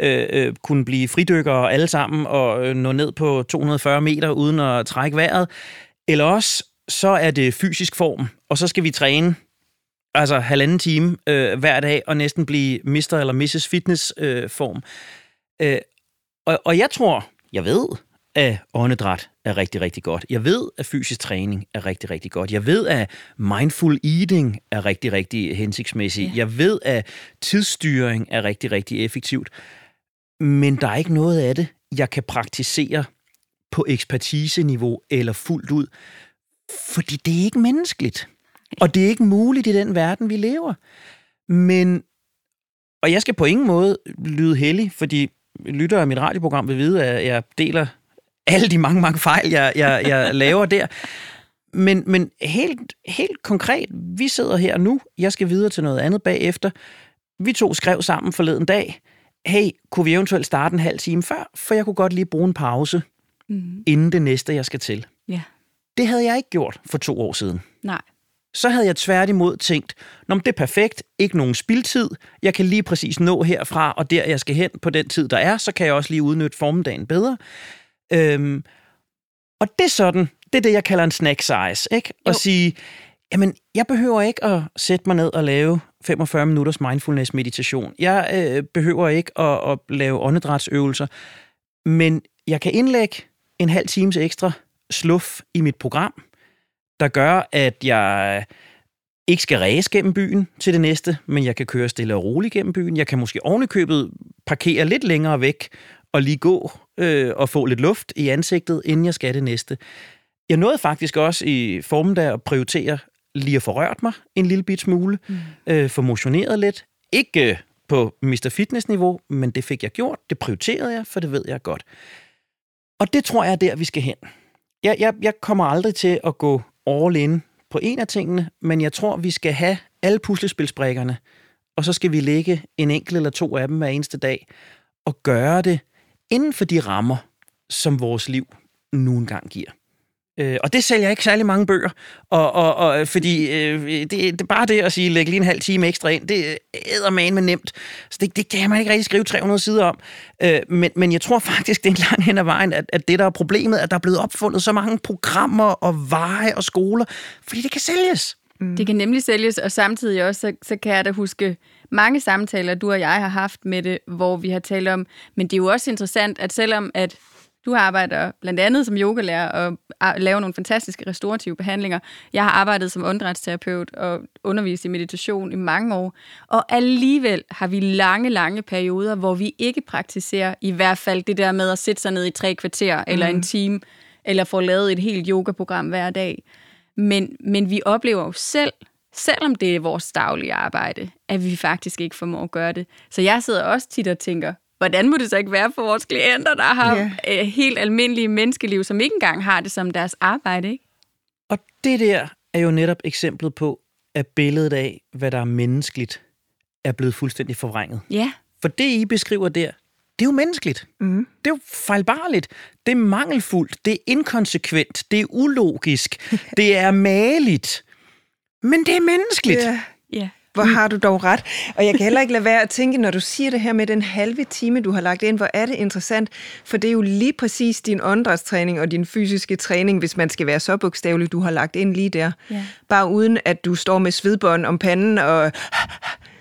øh, øh, kunne blive fridykkere alle sammen og øh, nå ned på 240 meter uden at trække vejret. Eller også, så er det fysisk form, og så skal vi træne altså halvanden time øh, hver dag og næsten blive Mr. eller Mrs. Fitness øh, form. Øh, og, og jeg tror, jeg ved, at åndedræt er rigtig, rigtig godt. Jeg ved, at fysisk træning er rigtig, rigtig godt. Jeg ved, at mindful eating er rigtig, rigtig hensigtsmæssigt. Ja. Jeg ved, at tidsstyring er rigtig, rigtig effektivt. Men der er ikke noget af det, jeg kan praktisere på ekspertiseniveau eller fuldt ud. Fordi det er ikke menneskeligt. Og det er ikke muligt i den verden, vi lever. Men, og jeg skal på ingen måde lyde heldig, fordi lytter af mit radioprogram vil vide, at jeg deler alle de mange, mange fejl, jeg, jeg, jeg laver der. Men, men helt, helt konkret, vi sidder her nu, jeg skal videre til noget andet bagefter. Vi to skrev sammen forleden dag, hey, kunne vi eventuelt starte en halv time før, for jeg kunne godt lige bruge en pause, mm. inden det næste, jeg skal til. Ja. Det havde jeg ikke gjort for to år siden. Nej. Så havde jeg tværtimod tænkt, Nå, det er perfekt, ikke nogen spildtid, jeg kan lige præcis nå herfra og der, jeg skal hen på den tid, der er, så kan jeg også lige udnytte formiddagen bedre. Øhm, og det er sådan, det er det, jeg kalder en snack size, ikke? At sige, jamen, jeg behøver ikke at sætte mig ned og lave 45 minutters mindfulness meditation. Jeg øh, behøver ikke at, at lave åndedrætsøvelser, men jeg kan indlægge en halv times ekstra sluff i mit program, der gør, at jeg ikke skal ræse gennem byen til det næste, men jeg kan køre stille og roligt gennem byen. Jeg kan måske ovenikøbet parkere lidt længere væk og lige gå øh, og få lidt luft i ansigtet, inden jeg skal det næste. Jeg nåede faktisk også i formen der at prioritere lige at få rørt mig en lille bit smule, mm. øh, få motioneret lidt. Ikke øh, på Mr. Fitness-niveau, men det fik jeg gjort. Det prioriterede jeg, for det ved jeg godt. Og det tror jeg er der, vi skal hen. Jeg, jeg, jeg kommer aldrig til at gå all in på en af tingene, men jeg tror, vi skal have alle puslespilsbrikkerne og så skal vi lægge en enkelt eller to af dem hver eneste dag, og gøre det inden for de rammer, som vores liv nu engang giver. Øh, og det sælger ikke særlig mange bøger, og, og, og, fordi øh, det, det er bare det at sige, læg lige en halv time ekstra ind, det æder man med nemt. Så det, det kan man ikke rigtig skrive 300 sider om. Øh, men, men jeg tror faktisk, det er langt hen ad vejen, at, at det der er problemet, at der er blevet opfundet så mange programmer og veje og skoler, fordi det kan sælges. Mm. Det kan nemlig sælges, og samtidig også, så, så kan jeg da huske mange samtaler, du og jeg har haft med det, hvor vi har talt om, men det er jo også interessant, at selvom at du arbejder blandt andet som yogalærer og laver nogle fantastiske restaurative behandlinger. Jeg har arbejdet som åndedrætsterapeut og undervist i meditation i mange år. Og alligevel har vi lange, lange perioder, hvor vi ikke praktiserer i hvert fald det der med at sætte sig ned i tre kvarter mm. eller en time, eller få lavet et helt yogaprogram hver dag. Men, men vi oplever jo selv, selvom det er vores daglige arbejde, at vi faktisk ikke formår at gøre det. Så jeg sidder også tit og tænker, hvordan må det så ikke være for vores klienter, der har yeah. helt almindelige menneskeliv, som ikke engang har det som deres arbejde, ikke? Og det der er jo netop eksemplet på, at billedet af, hvad der er menneskeligt, er blevet fuldstændig forvrænget. Ja. For det, I beskriver der, det er jo menneskeligt. Mm. Det er jo fejlbarligt. Det er mangelfuldt. Det er inkonsekvent. Det er ulogisk. det er maligt. Men det er menneskeligt. Ja. ja. Hvor har du dog ret. Og jeg kan heller ikke lade være at tænke, når du siger det her med den halve time, du har lagt ind, hvor er det interessant, for det er jo lige præcis din åndedrætstræning og din fysiske træning, hvis man skal være så bogstavelig, du har lagt ind lige der. Ja. Bare uden, at du står med svedbånd om panden og...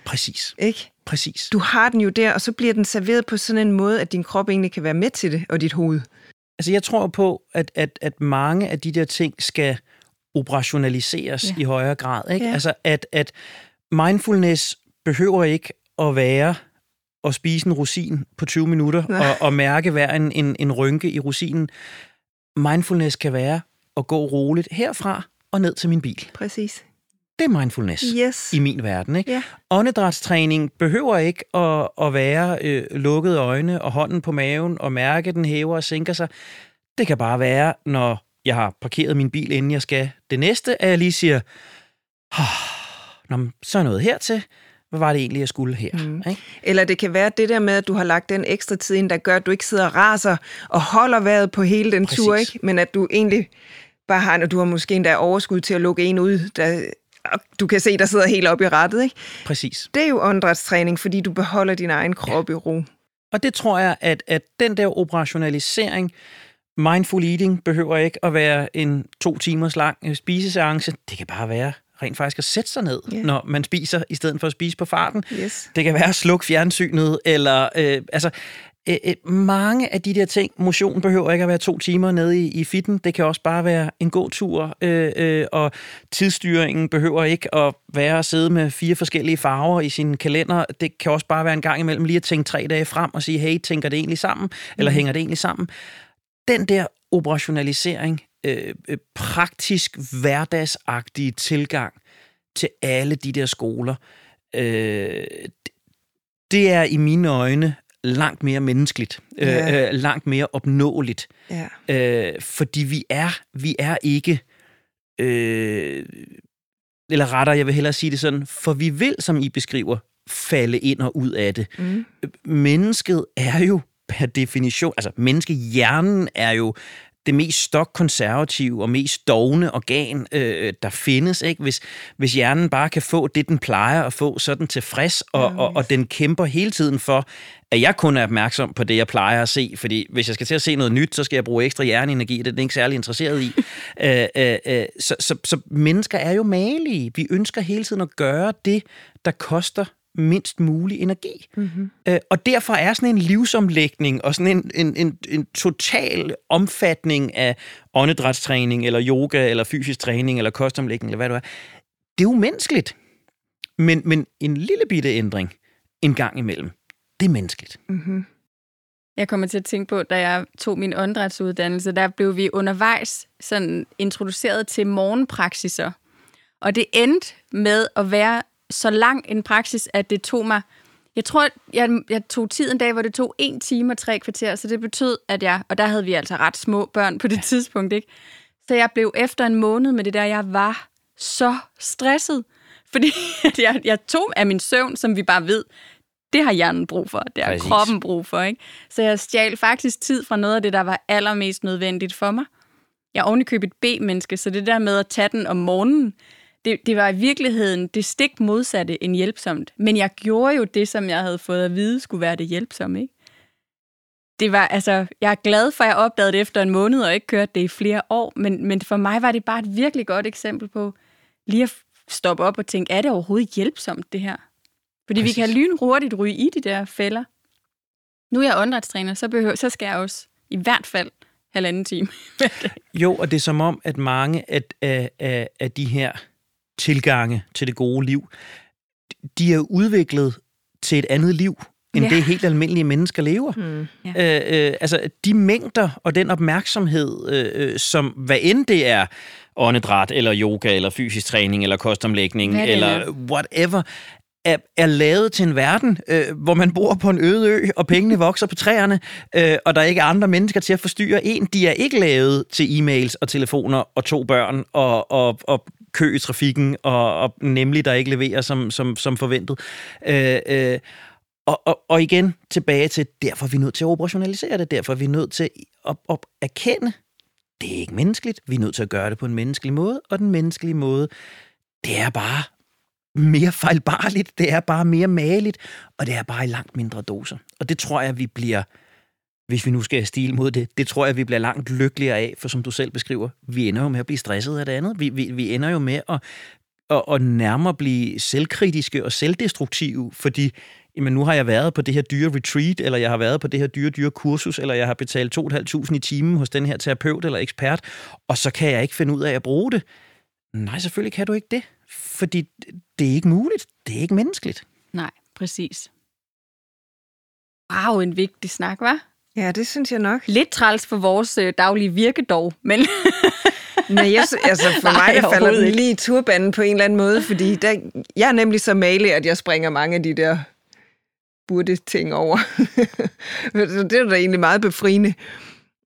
Præcis. Ikke? Præcis. Du har den jo der, og så bliver den serveret på sådan en måde, at din krop egentlig kan være med til det, og dit hoved. Altså jeg tror på, at, at, at mange af de der ting skal operationaliseres ja. i højere grad. Ikke? Ja. Altså at, at mindfulness behøver ikke at være at spise en rosin på 20 minutter og, og mærke hver en, en, en rynke i rosinen. Mindfulness kan være at gå roligt herfra og ned til min bil. Præcis. Det er mindfulness yes. i min verden. Ikke? Yeah. Åndedrætstræning behøver ikke at, at være øh, lukkede øjne og hånden på maven og mærke, den hæver og sænker sig. Det kan bare være, når jeg har parkeret min bil, inden jeg skal det næste, at jeg lige siger, oh, Nå, så er noget hertil. Hvad var det egentlig, jeg skulle her? Mm. Ikke? Eller det kan være det der med, at du har lagt den ekstra tid ind, der gør, at du ikke sidder og raser og holder vejret på hele den Præcis. tur, ikke? men at du egentlig bare har, når du har måske endda overskud til at lukke en ud, der du kan se, der sidder helt op i rettet. Ikke? Præcis. Det er jo åndedrætstræning, fordi du beholder din egen krop ja. i ro. Og det tror jeg, at, at den der operationalisering, mindful eating, behøver ikke at være en to timers lang øh, spiseseance. Det kan bare være rent faktisk at sætte sig ned, yeah. når man spiser, i stedet for at spise på farten. Yes. Det kan være at slukke fjernsynet, eller øh, altså, øh, øh, mange af de der ting, motion behøver ikke at være to timer nede i, i fitten, det kan også bare være en god tur, øh, øh, og tidsstyringen behøver ikke at være at sidde med fire forskellige farver i sin kalender, det kan også bare være en gang imellem lige at tænke tre dage frem og sige, hey, tænker det egentlig sammen, mm. eller hænger det egentlig sammen? Den der operationalisering Øh, øh, praktisk, hverdagsagtige tilgang til alle de der skoler, øh, det er i mine øjne langt mere menneskeligt, ja. øh, øh, langt mere opnåeligt. Ja. Øh, fordi vi er, vi er ikke, øh, eller rettere, jeg vil hellere sige det sådan, for vi vil, som I beskriver, falde ind og ud af det. Mm. Mennesket er jo per definition, altså menneskehjernen er jo det mest stokkonservative og mest dogne organ, øh, der findes. Ikke? Hvis, hvis hjernen bare kan få det, den plejer at få, så er den tilfreds, og, ja, og, og den kæmper hele tiden for, at jeg kun er opmærksom på det, jeg plejer at se. Fordi hvis jeg skal til at se noget nyt, så skal jeg bruge ekstra hjerneenergi, det er den ikke særlig interesseret i. øh, øh, øh, så, så, så mennesker er jo malige. Vi ønsker hele tiden at gøre det, der koster mindst mulig energi. Mm-hmm. Øh, og derfor er sådan en livsomlægning og sådan en, en, en, en total omfatning af åndedrætstræning, eller yoga, eller fysisk træning, eller kostomlægning, eller hvad det er, det er umenneskeligt. Men, men en lille bitte ændring en gang imellem, det er menneskeligt. Mm-hmm. Jeg kommer til at tænke på, da jeg tog min åndedrætsuddannelse, der blev vi undervejs sådan introduceret til morgenpraksiser. Og det endte med at være så lang en praksis, at det tog mig... Jeg tror, jeg, jeg tog tid en dag, hvor det tog en time og tre kvarter, så det betød, at jeg... Og der havde vi altså ret små børn på det ja. tidspunkt, ikke? Så jeg blev efter en måned med det der, jeg var så stresset, Fordi jeg, jeg tog af min søvn, som vi bare ved, det har hjernen brug for, det har Præcis. kroppen brug for. Ikke? Så jeg stjal faktisk tid fra noget af det, der var allermest nødvendigt for mig. Jeg er ovenikøbet et B-menneske, så det der med at tage den om morgenen, det, det var i virkeligheden det stik modsatte end hjælpsomt. Men jeg gjorde jo det, som jeg havde fået at vide, skulle være det hjælpsomme. Ikke? Det var, altså, jeg er glad for, at jeg opdagede det efter en måned, og ikke kørte det i flere år. Men, men for mig var det bare et virkelig godt eksempel på lige at stoppe op og tænke, er det overhovedet hjælpsomt, det her? Fordi Præcis. vi kan lynhurtigt ryge i de der fælder. Nu er jeg åndedrætstræner, så, behøver, så skal jeg også i hvert fald halvanden time. Jo, og det er som om, at mange af, af, af, af de her tilgange til det gode liv, de er udviklet til et andet liv, end Ja. ja. det helt almindelige mennesker lever. Mm. Øh, øh, altså, de mængder og den opmærksomhed, øh, øh, som hvad end det er, åndedræt, eller yoga, eller fysisk træning, eller kostomlægning, Hvad eller er. whatever, er, er lavet til en verden, øh, hvor man bor på en øde ø, og pengene vokser på træerne, øh, og der ikke er andre mennesker til at forstyrre en. De er ikke lavet til e-mails og telefoner og to børn og, og, og kø i trafikken, og, og nemlig der ikke leverer som, som, som forventet. Øh, øh, og, og, og igen tilbage til, derfor er vi nødt til at operationalisere det, derfor er vi nødt til at, at erkende, det er ikke menneskeligt, vi er nødt til at gøre det på en menneskelig måde, og den menneskelige måde, det er bare mere fejlbarligt, det er bare mere maligt, og det er bare i langt mindre doser. Og det tror jeg, vi bliver, hvis vi nu skal have stil mod det, det tror jeg, vi bliver langt lykkeligere af, for som du selv beskriver, vi ender jo med at blive stresset af det andet. Vi, vi, vi ender jo med at, at, at nærmere blive selvkritiske og selvdestruktive, fordi jamen, nu har jeg været på det her dyre retreat, eller jeg har været på det her dyre, dyre kursus, eller jeg har betalt 2.500 i timen hos den her terapeut eller ekspert, og så kan jeg ikke finde ud af at bruge det. Nej, selvfølgelig kan du ikke det, fordi det er ikke muligt. Det er ikke menneskeligt. Nej, præcis. Wow, en vigtig snak, var. Ja, det synes jeg nok. Lidt træls for vores øh, daglige virke dog, men Nej, jeg, altså for Nej, mig der falder den lige i turbanen på en eller anden måde, fordi der, jeg er nemlig så malig, at jeg springer mange af de der burde ting over. Så det er da egentlig meget befriende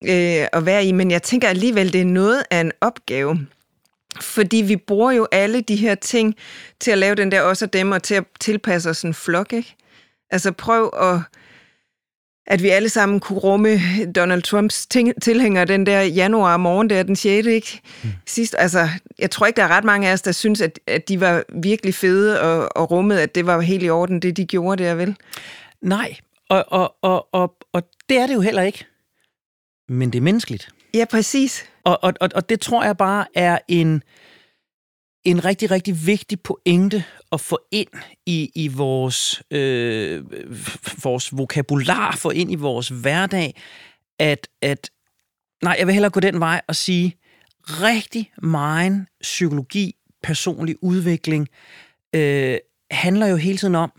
øh, at være i, men jeg tænker alligevel, det er noget af en opgave. Fordi vi bruger jo alle de her ting til at lave den der også af dem, og til at tilpasse os en flok, ikke? Altså prøv at at vi alle sammen kunne rumme Donald Trumps ting, tilhænger den der januar morgen, der den 6. Ikke? Mm. Sidst, altså, jeg tror ikke, der er ret mange af os, der synes, at, at de var virkelig fede og, og rummet, at det var helt i orden, det de gjorde der, vel? Nej, og, og, og, og, og det er det jo heller ikke. Men det er menneskeligt. Ja, præcis. Og, og, og, og det tror jeg bare er en, en rigtig, rigtig vigtig pointe at få ind i, i vores, øh, vores vokabular, få ind i vores hverdag, at, at nej, jeg vil hellere gå den vej og sige, rigtig meget psykologi, personlig udvikling, øh, handler jo hele tiden om,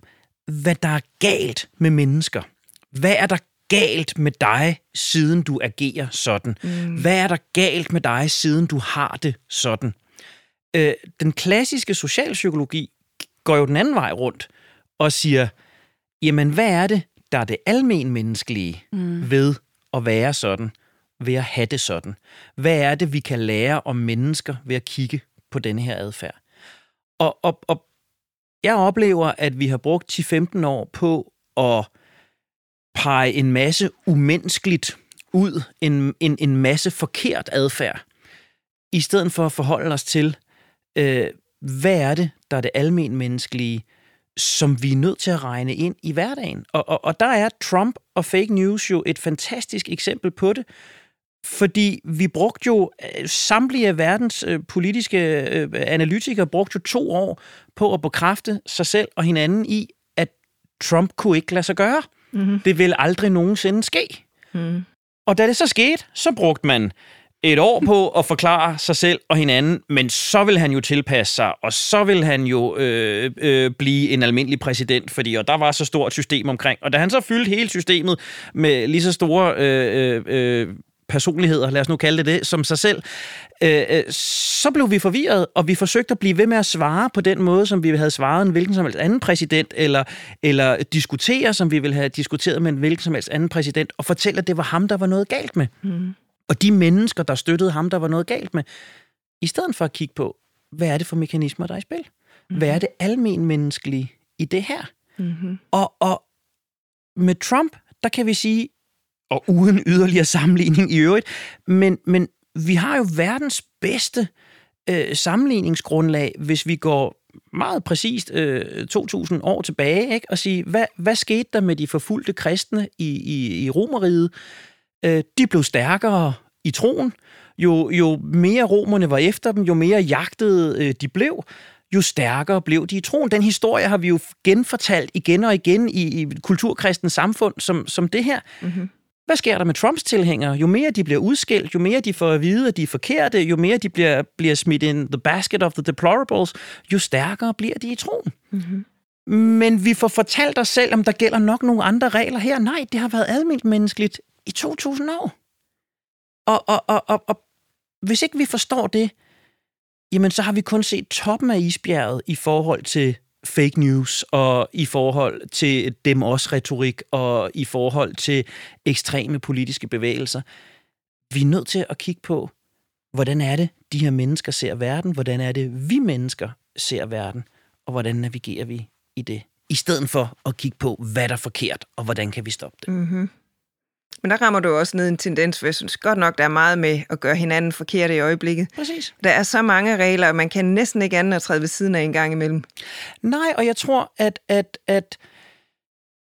hvad der er galt med mennesker. Hvad er der galt med dig, siden du agerer sådan? Mm. Hvad er der galt med dig, siden du har det sådan? Øh, den klassiske socialpsykologi går jo den anden vej rundt og siger, jamen hvad er det, der er det almen menneskelige mm. ved at være sådan, ved at have det sådan? Hvad er det, vi kan lære om mennesker ved at kigge på denne her adfærd? Og, og, og jeg oplever, at vi har brugt 10-15 år på at pege en masse umenneskeligt ud, en, en, en masse forkert adfærd, i stedet for at forholde os til, øh, hvad er det, der er det almen menneskelige, som vi er nødt til at regne ind i hverdagen. Og, og, og der er Trump og fake news jo et fantastisk eksempel på det, fordi vi brugte jo, øh, samtlige af verdens øh, politiske øh, analytikere brugte jo to år på at bekræfte sig selv og hinanden i, at Trump kunne ikke lade sig gøre. Mm-hmm. Det vil aldrig nogensinde ske. Mm. Og da det så skete, så brugte man et år på at forklare sig selv og hinanden, men så vil han jo tilpasse sig, og så vil han jo øh, øh, blive en almindelig præsident, fordi og der var så stort system omkring. Og da han så fyldte hele systemet med lige så store øh, øh, øh, personligheder, lad os nu kalde det det, som sig selv, øh, øh, så blev vi forvirret, og vi forsøgte at blive ved med at svare på den måde, som vi havde svaret en hvilken som helst anden præsident, eller, eller diskutere, som vi ville have diskuteret med en hvilken som helst anden præsident, og fortælle, at det var ham, der var noget galt med. Mm. Og de mennesker, der støttede ham, der var noget galt med, i stedet for at kigge på, hvad er det for mekanismer, der er i spil? Mm-hmm. Hvad er det almenmenneskelige i det her? Mm-hmm. Og, og med Trump, der kan vi sige, og uden yderligere sammenligning i øvrigt, men, men vi har jo verdens bedste øh, sammenligningsgrundlag, hvis vi går meget præcist øh, 2000 år tilbage, ikke? og sige, hvad, hvad skete der med de forfulgte kristne i, i, i Romeriet? Øh, de blev stærkere i troen. Jo, jo mere romerne var efter dem, jo mere jagtede øh, de blev, jo stærkere blev de i troen. Den historie har vi jo genfortalt igen og igen i, i kulturkristens samfund som, som det her. Mm-hmm. Hvad sker der med Trumps tilhængere? Jo mere de bliver udskilt, jo mere de får at vide, at de er forkerte, jo mere de bliver, bliver smidt in the basket of the deplorables, jo stærkere bliver de i troen. Mm-hmm. Men vi får fortalt os selv, om der gælder nok nogle andre regler her. Nej, det har været almindeligt menneskeligt i 2000 år. Og, og, og, og, og hvis ikke vi forstår det, jamen så har vi kun set toppen af isbjerget i forhold til fake news, og i forhold til dem også retorik, og i forhold til ekstreme politiske bevægelser. Vi er nødt til at kigge på, hvordan er det, de her mennesker ser verden, hvordan er det, vi mennesker ser verden, og hvordan navigerer vi i det, i stedet for at kigge på, hvad der er forkert, og hvordan kan vi stoppe det. Mm-hmm. Men der rammer du også ned en tendens, for jeg synes godt nok, der er meget med at gøre hinanden forkerte i øjeblikket. Præcis. Der er så mange regler, og man kan næsten ikke andet at træde ved siden af en gang imellem. Nej, og jeg tror, at, at, at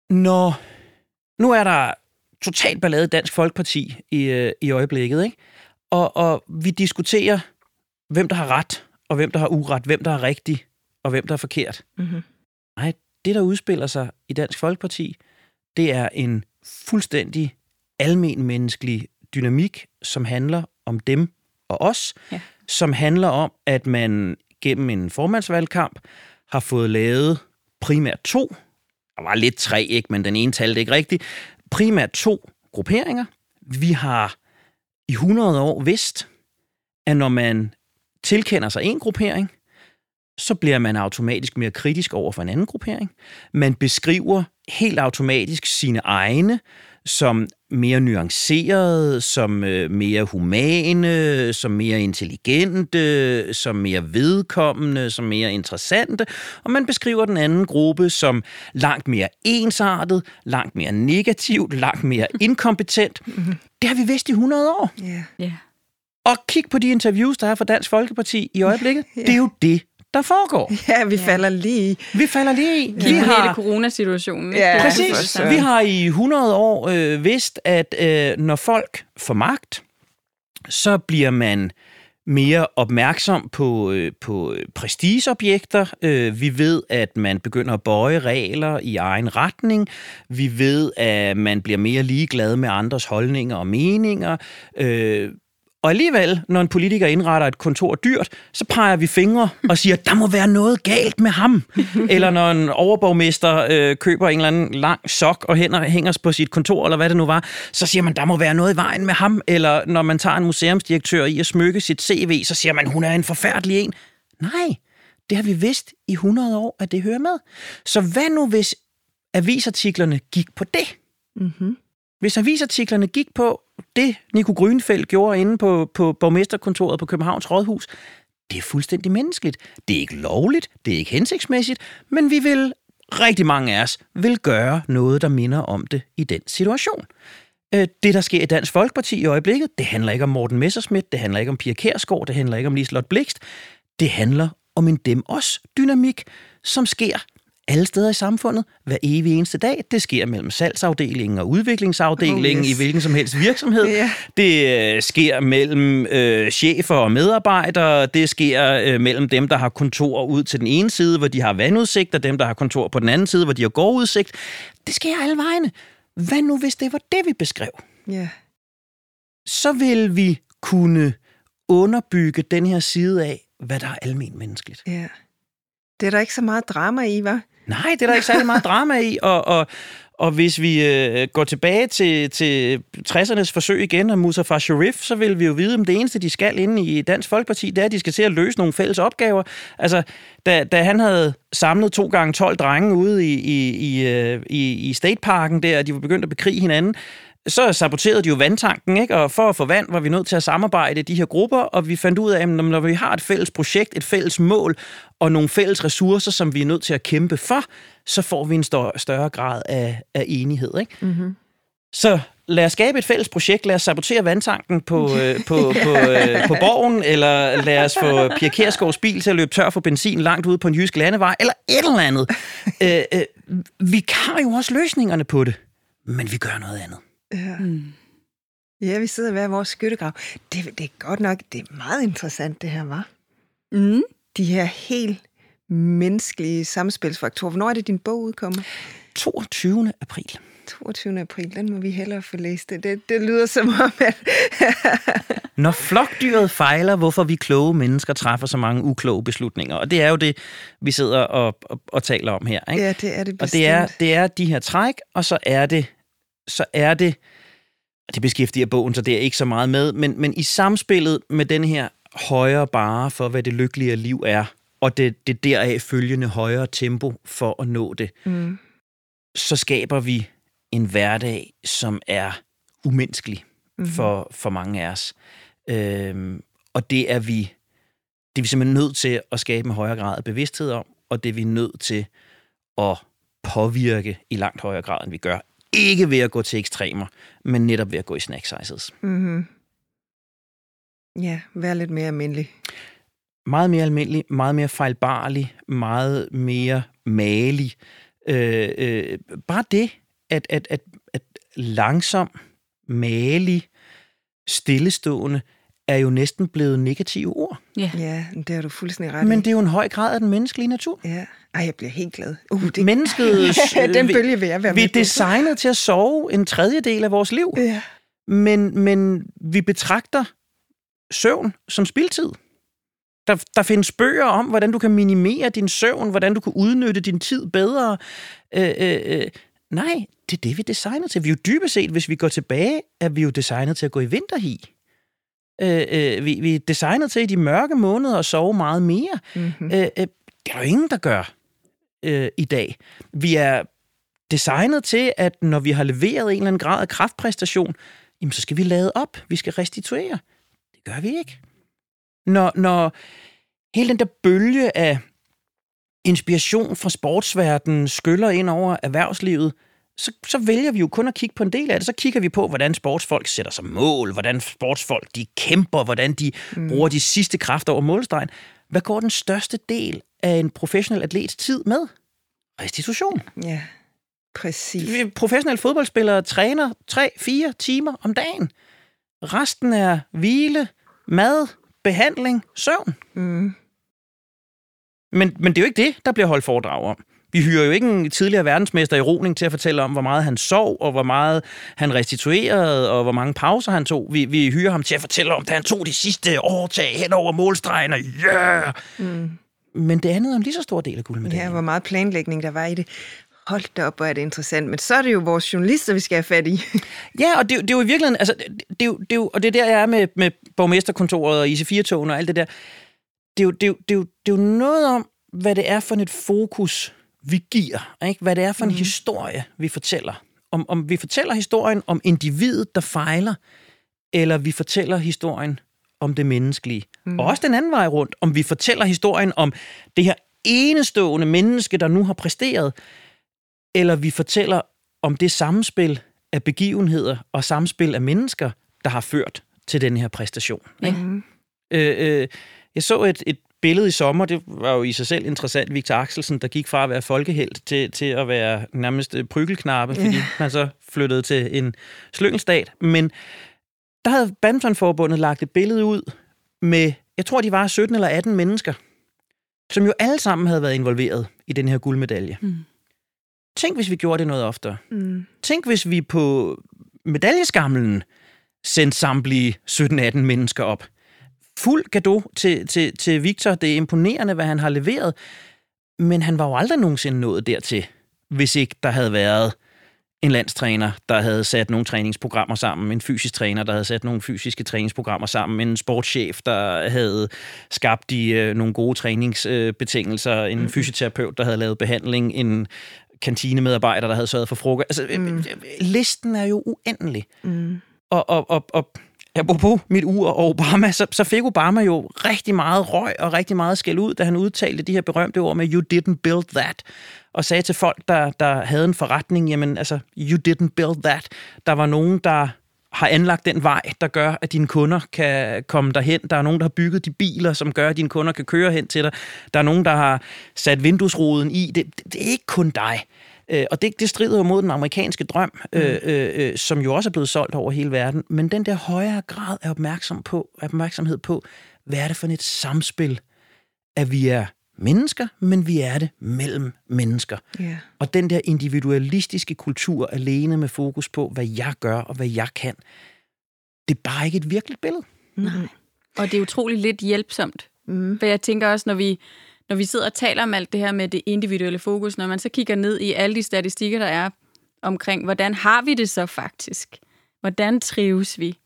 når... Nu er der totalt ballade i Dansk Folkeparti i, øh, i øjeblikket, ikke? Og, og vi diskuterer, hvem der har ret, og hvem der har uret, hvem der er rigtig, og hvem der er forkert. Mm-hmm. Nej, det, der udspiller sig i Dansk Folkeparti, det er en fuldstændig almenmenneskelig dynamik, som handler om dem og os, ja. som handler om, at man gennem en formandsvalgkamp har fået lavet primært to, der var lidt tre, ikke, men den ene talte ikke rigtigt, primært to grupperinger. Vi har i 100 år vidst, at når man tilkender sig en gruppering, så bliver man automatisk mere kritisk over for en anden gruppering. Man beskriver helt automatisk sine egne som mere nuancerede, som øh, mere humane, som mere intelligente, som mere vedkommende, som mere interessante, og man beskriver den anden gruppe som langt mere ensartet, langt mere negativt, langt mere inkompetent. Det har vi vidst i 100 år. Yeah. Ja. Og kig på de interviews, der er fra Dansk Folkeparti i øjeblikket. Det er jo det, der foregår. Ja, vi falder lige i. Vi falder lige i. Vi har hele coronasituationen. Ja, Præcis. Vi har i 100 år øh, vidst, at øh, når folk får magt, så bliver man mere opmærksom på, øh, på prestigeobjekter. Øh, vi ved, at man begynder at bøje regler i egen retning. Vi ved, at man bliver mere ligeglad med andres holdninger og meninger. Øh, og alligevel, når en politiker indretter et kontor dyrt, så peger vi fingre og siger, der må være noget galt med ham. eller når en overborgmester øh, køber en eller anden lang sok og hænger, hænger på sit kontor, eller hvad det nu var, så siger man, der må være noget i vejen med ham. Eller når man tager en museumsdirektør i at smykke sit CV, så siger man, hun er en forfærdelig en. Nej, det har vi vidst i 100 år, at det hører med. Så hvad nu, hvis avisartiklerne gik på det? Mm-hmm. Hvis avisartiklerne gik på det, Nico Grønfeldt gjorde inde på, på borgmesterkontoret på Københavns Rådhus, det er fuldstændig menneskeligt. Det er ikke lovligt, det er ikke hensigtsmæssigt, men vi vil, rigtig mange af os, vil gøre noget, der minder om det i den situation. Øh, det, der sker i Dansk Folkeparti i øjeblikket, det handler ikke om Morten Messerschmidt, det handler ikke om Pia Kærsgaard, det handler ikke om Liselotte Blikst. Det handler om en dem-os-dynamik, som sker alle steder i samfundet, hver evig eneste dag. Det sker mellem salgsafdelingen og udviklingsafdelingen Oh, yes. i hvilken som helst virksomhed. Ja. Det øh, sker mellem øh, chefer og medarbejdere. Det sker øh, mellem dem, der har kontor ud til den ene side, hvor de har vandudsigt, og dem, der har kontor på den anden side, hvor de har gårdudsigt. Det sker alle vegne. Hvad nu, hvis det var det, vi beskrev? Ja. Så vil vi kunne underbygge den her side af, hvad der er almen menneskeligt. ja. Det er der ikke så meget drama i, var? Nej, det er der ikke særlig meget drama i, og, og, og hvis vi øh, går tilbage til, til 60'ernes forsøg igen af Mustafa Sharif, så vil vi jo vide, om det eneste, de skal inde i Dansk Folkeparti, det er, at de skal til at løse nogle fælles opgaver. Altså, da, da han havde samlet to gange 12 drenge ude i, i, i, øh, i, i Stateparken der, og de var begyndt at bekrige hinanden, så saboterede de jo vandtanken, ikke? og for at få vand var vi nødt til at samarbejde i de her grupper, og vi fandt ud af, at når vi har et fælles projekt, et fælles mål, og nogle fælles ressourcer, som vi er nødt til at kæmpe for, så får vi en større, grad af, af enighed. Ikke? Mm-hmm. Så lad os skabe et fælles projekt, lad os sabotere vandtanken på, øh, på, på, øh, på borgen, eller lad os få Pia Kjærsgaards bil til at løbe tør for benzin langt ude på en jysk landevej, eller et eller andet. Øh, øh, vi har jo også løsningerne på det, men vi gør noget andet. Ja. Mm. Ja, vi sidder ved vores skyttegrav. Det, det er godt nok, det er meget interessant, det her, var. Mm. De her helt menneskelige samspilsfaktorer. Hvornår er det, din bog udkommer? 22. april. 22. april, den må vi hellere få læst. Det, det, det lyder som om, at... Når flokdyret fejler, hvorfor vi kloge mennesker træffer så mange ukloge beslutninger. Og det er jo det, vi sidder og, og, og taler om her. Ikke? Ja, det er det bestemt. Og det er, det er de her træk, og så er det så er det, det beskæftiger bogen, så det er ikke så meget med, men, men i samspillet med den her højere bare for, hvad det lykkelige liv er, og det, det deraf følgende højere tempo for at nå det, mm. så skaber vi en hverdag, som er umenneskelig mm. for, for mange af os. Øhm, og det er vi det er vi simpelthen nødt til at skabe en højere grad af bevidsthed om, og det er vi nødt til at påvirke i langt højere grad, end vi gør ikke ved at gå til ekstremer, men netop ved at gå i snack sizes. Mm-hmm. Ja, vær lidt mere almindelig. Meget mere almindelig, meget mere fejlbarlig, meget mere malig. Øh, øh, bare det, at, at, at, at langsom, malig, stillestående, er jo næsten blevet negative ord. Ja, ja det har du fuldstændig ret Men det er jo en høj grad af den menneskelige natur. Ja. Ej, jeg bliver helt glad. Uh, det... Mennesket... den bølge vil jeg være Vi er designet til at sove en tredjedel af vores liv. Ja. Men, men vi betragter søvn som spildtid. Der, der findes bøger om, hvordan du kan minimere din søvn, hvordan du kan udnytte din tid bedre. Øh, øh, øh. Nej, det er det, vi er designet til. Vi er jo dybest set, hvis vi går tilbage, er vi jo designet til at gå i vinterhi. Øh, øh, vi, vi er designet til i de mørke måneder at sove meget mere. Mm-hmm. Øh, øh, det er jo ingen, der gør øh, i dag. Vi er designet til, at når vi har leveret en eller anden grad af kraftpræstation, jamen så skal vi lade op. Vi skal restituere. Det gør vi ikke. Når, når hele den der bølge af inspiration fra sportsverdenen skyller ind over erhvervslivet, så, så vælger vi jo kun at kigge på en del af det. Så kigger vi på, hvordan sportsfolk sætter sig mål, hvordan sportsfolk de kæmper, hvordan de mm. bruger de sidste kræfter over målstregen. Hvad går den største del af en professionel atlets tid med? Restitution. Ja, præcis. Professionelle fodboldspillere træner 3-4 timer om dagen. Resten er hvile, mad, behandling, søvn. Mm. Men, men det er jo ikke det, der bliver holdt foredrag om. Vi hyrer jo ikke en tidligere verdensmester i roning til at fortælle om, hvor meget han sov, og hvor meget han restituerede, og hvor mange pauser han tog. Vi, vi hyrer ham til at fortælle om, da han tog de sidste årtag hen over målstregen, og yeah! Mm. Men det andet er en lige så stor del af guldmedaljen. Ja, hvor meget planlægning der var i det. Hold da op, hvor er det interessant. Men så er det jo vores journalister, vi skal have fat i. ja, og det, det er jo i virkeligheden, altså, det, er jo, det jo, og det er der, jeg er med, med borgmesterkontoret og IC4-togene og alt det der. Det er, jo, det, er jo, det, er jo, det er jo noget om, hvad det er for et fokus, vi giver. Ikke? Hvad det er for en mm. historie, vi fortæller. Om, om vi fortæller historien om individet, der fejler, eller vi fortæller historien om det menneskelige. Mm. Og også den anden vej rundt, om vi fortæller historien om det her enestående menneske, der nu har præsteret, eller vi fortæller om det samspil af begivenheder og samspil af mennesker, der har ført til den her præstation. Ikke? Mm. Øh, øh, jeg så et, et billede i sommer, det var jo i sig selv interessant. Victor Axelsen, der gik fra at være folkehelt til, til at være nærmest prygelknappe, fordi han så flyttede til en slyngelstat. Men der havde badmintonforbundet lagt et billede ud med, jeg tror, de var 17 eller 18 mennesker, som jo alle sammen havde været involveret i den her guldmedalje. Mm. Tænk, hvis vi gjorde det noget oftere. Mm. Tænk, hvis vi på medaljeskamlen sendte samtlige 17-18 mennesker op fuld gave til, til, til Victor. Det er imponerende, hvad han har leveret. Men han var jo aldrig nogensinde nået dertil, hvis ikke der havde været en landstræner, der havde sat nogle træningsprogrammer sammen, en fysisk træner, der havde sat nogle fysiske træningsprogrammer sammen, en sportschef, der havde skabt de, øh, nogle gode træningsbetingelser, en mm. fysioterapeut, der havde lavet behandling, en kantinemedarbejder, der havde sørget for frokost. Altså, mm. listen er jo uendelig. Mm. Og, og, og, og apropos mit ur og Obama, så, så fik Obama jo rigtig meget røg og rigtig meget skæld ud, da han udtalte de her berømte ord med, you didn't build that, og sagde til folk, der, der havde en forretning, jamen altså, you didn't build that. Der var nogen, der har anlagt den vej, der gør, at dine kunder kan komme derhen. Der er nogen, der har bygget de biler, som gør, at dine kunder kan køre hen til dig. Der er nogen, der har sat vinduesruden i. Det, det, det er ikke kun dig. Øh, og det, det strider jo mod den amerikanske drøm, mm. øh, øh, som jo også er blevet solgt over hele verden. Men den der højere grad af opmærksom på, opmærksomhed på, hvad er det for et samspil, at vi er mennesker, men vi er det mellem mennesker. Yeah. Og den der individualistiske kultur alene med fokus på, hvad jeg gør og hvad jeg kan, det er bare ikke et virkeligt billede. Nej. Og det er utroligt lidt hjælpsomt. Mm. For jeg tænker også, når vi, når vi sidder og taler om alt det her med det individuelle fokus, når man så kigger ned i alle de statistikker, der er omkring, hvordan har vi det så faktisk? Hvordan trives vi?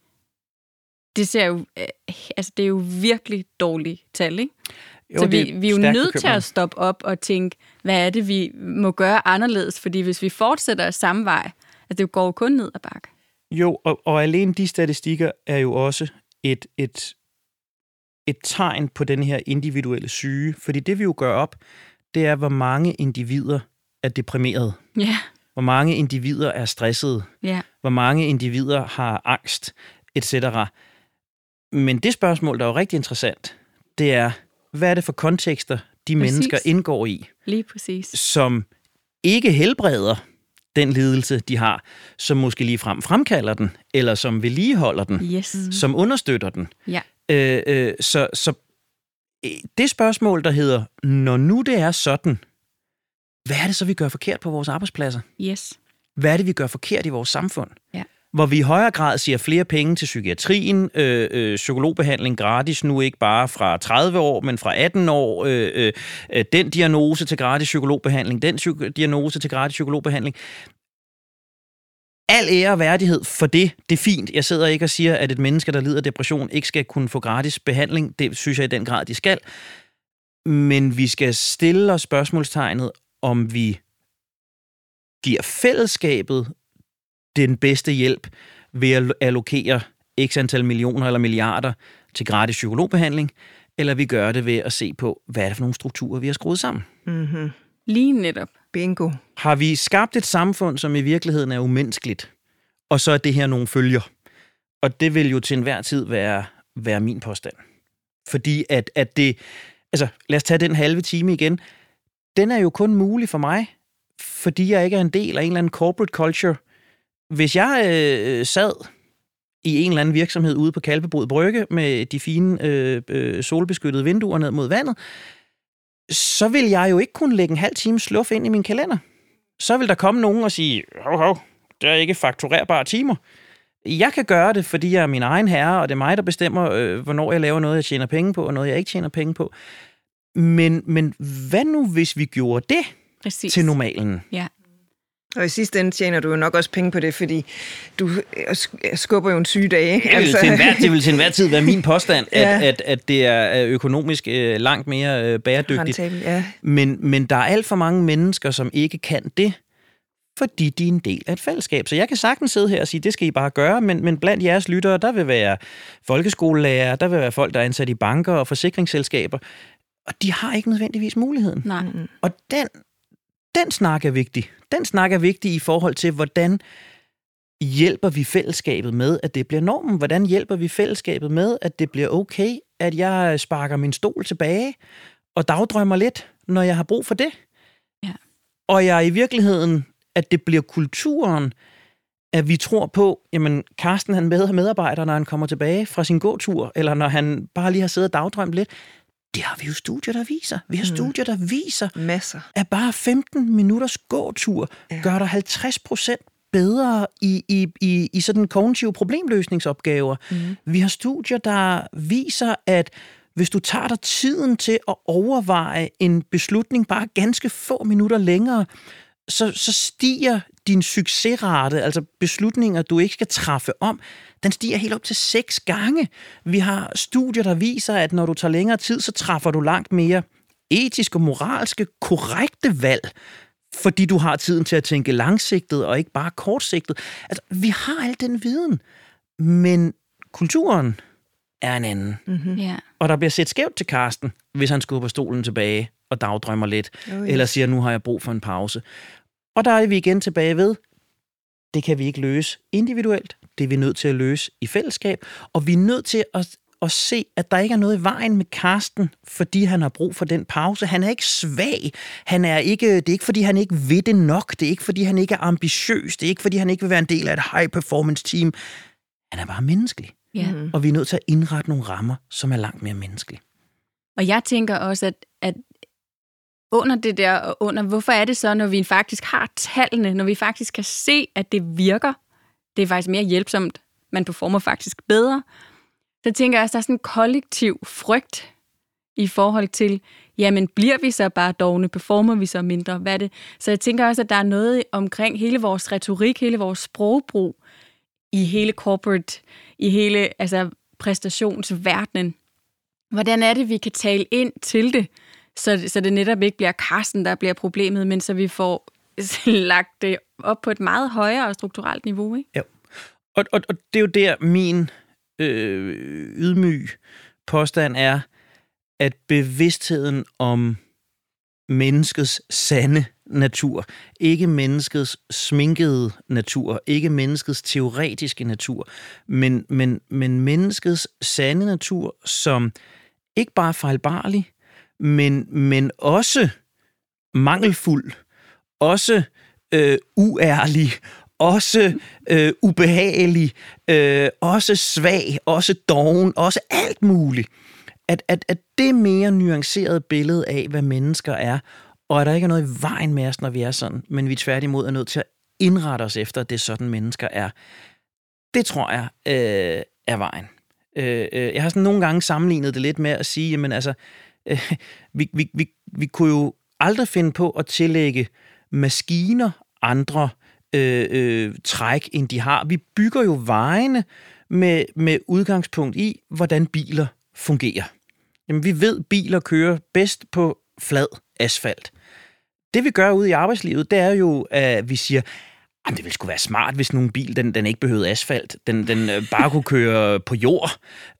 Det ser jo, øh, altså det er jo virkelig dårlige tal, ikke? Jo, så vi, er vi er jo nødt til at stoppe op og tænke, hvad er det, vi må gøre anderledes? Fordi hvis vi fortsætter samme vej, at det går kun ned ad bakke. Jo, og, og alene de statistikker er jo også et, et, et tegn på den her individuelle syge. Fordi det vi jo gør op, det er, hvor mange individer er deprimerede. Ja, Hvor mange individer er stressede. ja, Hvor mange individer har angst, etc. Men det spørgsmål, der er jo rigtig interessant, det er, hvad er det for kontekster, de Præcis. mennesker indgår i? lige præcis. som ikke helbreder den lidelse, de har, som måske lige frem fremkalder den, eller som vedligeholder den, Yes. som understøtter den. Ja. Øh, øh, så, så øh, det spørgsmål, der hedder, når nu det er sådan, hvad er det så, vi gør forkert på vores arbejdspladser? Yes. Hvad er det, vi gør forkert i vores samfund? Ja. Hvor vi i højere grad siger flere penge til psykiatrien, øh, øh, psykologbehandling gratis nu ikke bare fra 30 år, men fra 18 år, øh, øh, øh, den diagnose til gratis psykologbehandling, den psyk- diagnose til gratis psykologbehandling. Al ære og værdighed for det, det er fint. Jeg sidder ikke og siger, at et menneske, der lider af depression, ikke skal kunne få gratis behandling. Det synes jeg i den grad, de skal. Men vi skal stille os spørgsmålstegnet, om vi giver fællesskabet den bedste hjælp ved at allokere x antal millioner eller milliarder til gratis psykologbehandling, eller vi gør det ved at se på, hvad er det for nogle strukturer, vi har skruet sammen. Mm-hmm. Lige netop. Bingo. Har vi skabt et samfund, som i virkeligheden er umenneskeligt, og så er det her nogle følger? Og det vil jo til enhver tid være, være min påstand. Fordi at, at det... Altså, lad os tage den halve time igen. Den er jo kun mulig for mig, fordi jeg ikke er en del af en eller anden corporate culture. Hvis jeg øh, sad i en eller anden virksomhed ude på Kalvebod Brygge med de fine øh, øh, solbeskyttede vinduer ned mod vandet, så vil jeg jo ikke kunne lægge en halv time sluff ind i min kalender. Så vil der komme nogen og sige, hov, hov, det er ikke fakturerbare timer. Jeg kan gøre det, fordi jeg er min egen herre, og det er mig, der bestemmer, øh, hvornår jeg laver noget, jeg tjener penge på, og noget, jeg ikke tjener penge på. Men, men hvad nu, hvis vi gjorde det Præcis. til normalen? Ja. Og i sidste ende tjener du jo nok også penge på det, fordi du øh, sk- skubber jo en sygedag, ikke? Det vil, til enhver, det vil til enhver tid være min påstand, at, Ja. at, at det er økonomisk øh, langt mere øh, bæredygtigt. rentabel, ja. Men, men der er alt for mange mennesker, som ikke kan det, fordi de er en del af et fællesskab. Så jeg kan sagtens sidde her og sige, det skal I bare gøre, men, men blandt jeres lyttere, der vil være folkeskolelærer, der vil være folk, der er ansat i banker og forsikringsselskaber, og de har ikke nødvendigvis muligheden. Nej. Og den, den snak er vigtig. Den snak er vigtig i forhold til, hvordan hjælper vi fællesskabet med, at det bliver normen? Hvordan hjælper vi fællesskabet med, at det bliver okay, at jeg sparker min stol tilbage og dagdrømmer lidt, når jeg har brug for det? Ja. Og jeg i virkeligheden, at det bliver kulturen, at vi tror på, jamen Karsten han med medarbejder, når han kommer tilbage fra sin gåtur, eller når han bare lige har siddet og dagdrømt lidt. Det har vi jo studier, der viser. Vi har studier, der viser, Masser. at bare 15 minutters gåtur ja. gør dig 50 procent bedre i, i, i, i sådan kognitive problemløsningsopgaver. Mm. Vi har studier, der viser, at hvis du tager dig tiden til at overveje en beslutning bare ganske få minutter længere, så, så stiger din succesrate, altså beslutninger, du ikke skal træffe om, den stiger helt op til seks gange. Vi har studier, der viser, at når du tager længere tid, så træffer du langt mere etiske og moralske korrekte valg, fordi du har tiden til at tænke langsigtet og ikke bare kortsigtet. Altså, vi har al den viden, men kulturen er en anden. Mm-hmm. Ja. Og der bliver set skævt til Karsten, hvis han skubber stolen tilbage og dagdrømmer lidt, Oh, eller siger, nu har jeg brug for en pause. Og der er vi igen tilbage ved, det kan vi ikke løse individuelt, det er vi nødt til at løse i fællesskab, og vi er nødt til at, at se, at der ikke er noget i vejen med Karsten, fordi han har brug for den pause. Han er ikke svag. Han er ikke, det er ikke, fordi han ikke ved det nok. Det er ikke, fordi han ikke er ambitiøs. Det er ikke, fordi han ikke vil være en del af et high-performance team. Han er bare menneskelig. ja. Og vi er nødt til at indrette nogle rammer, som er langt mere menneskelige. Og jeg tænker også, at, at under det der, og under, hvorfor er det så, når vi faktisk har tallene, når vi faktisk kan se, at det virker, det er faktisk mere hjælpsomt, man performer faktisk bedre, så tænker jeg også, at der er sådan en kollektiv frygt i forhold til, jamen bliver vi så bare dogne, performer vi så mindre, hvad er det? Så jeg tænker også, at der er noget omkring hele vores retorik, hele vores sprogbrug, i hele corporate, i hele altså, præstationsverdenen. Hvordan er det, vi kan tale ind til det, så, så det netop ikke bliver Karsten, der bliver problemet, men så vi får lagt det op på et meget højere strukturelt niveau, ikke? Ja. Og, og, og det er jo der, min øh, ydmyg påstand er, at bevidstheden om menneskets sande natur, ikke menneskets sminkede natur, ikke menneskets teoretiske natur, men, men, men menneskets sande natur, som ikke bare er fejlbarlig, men, men også mangelfuld, også øh, uærlig, også øh, ubehagelig, øh, også svag, også doven, også alt muligt. At, at, at det mere nuancerede billede af, hvad mennesker er, og at der ikke er noget i vejen med os, når vi er sådan, men vi tværtimod er nødt til at indrette os efter, at det er sådan, mennesker er. Det tror jeg øh, er vejen. Øh, øh, jeg har sådan nogle gange sammenlignet det lidt med at sige, jamen altså, øh, vi, vi, vi, vi kunne jo aldrig finde på at tillægge maskiner andre øh, øh, træk, end de har. Vi bygger jo vejene med, med udgangspunkt i, hvordan biler fungerer. Jamen, vi ved, at biler kører bedst på flad asfalt. Det vi gør ude i arbejdslivet, det er jo, at vi siger, Jamen, det ville sgu være smart, hvis nogen bil, den, den ikke behøvede asfalt. Den, den øh, bare kunne køre på jord.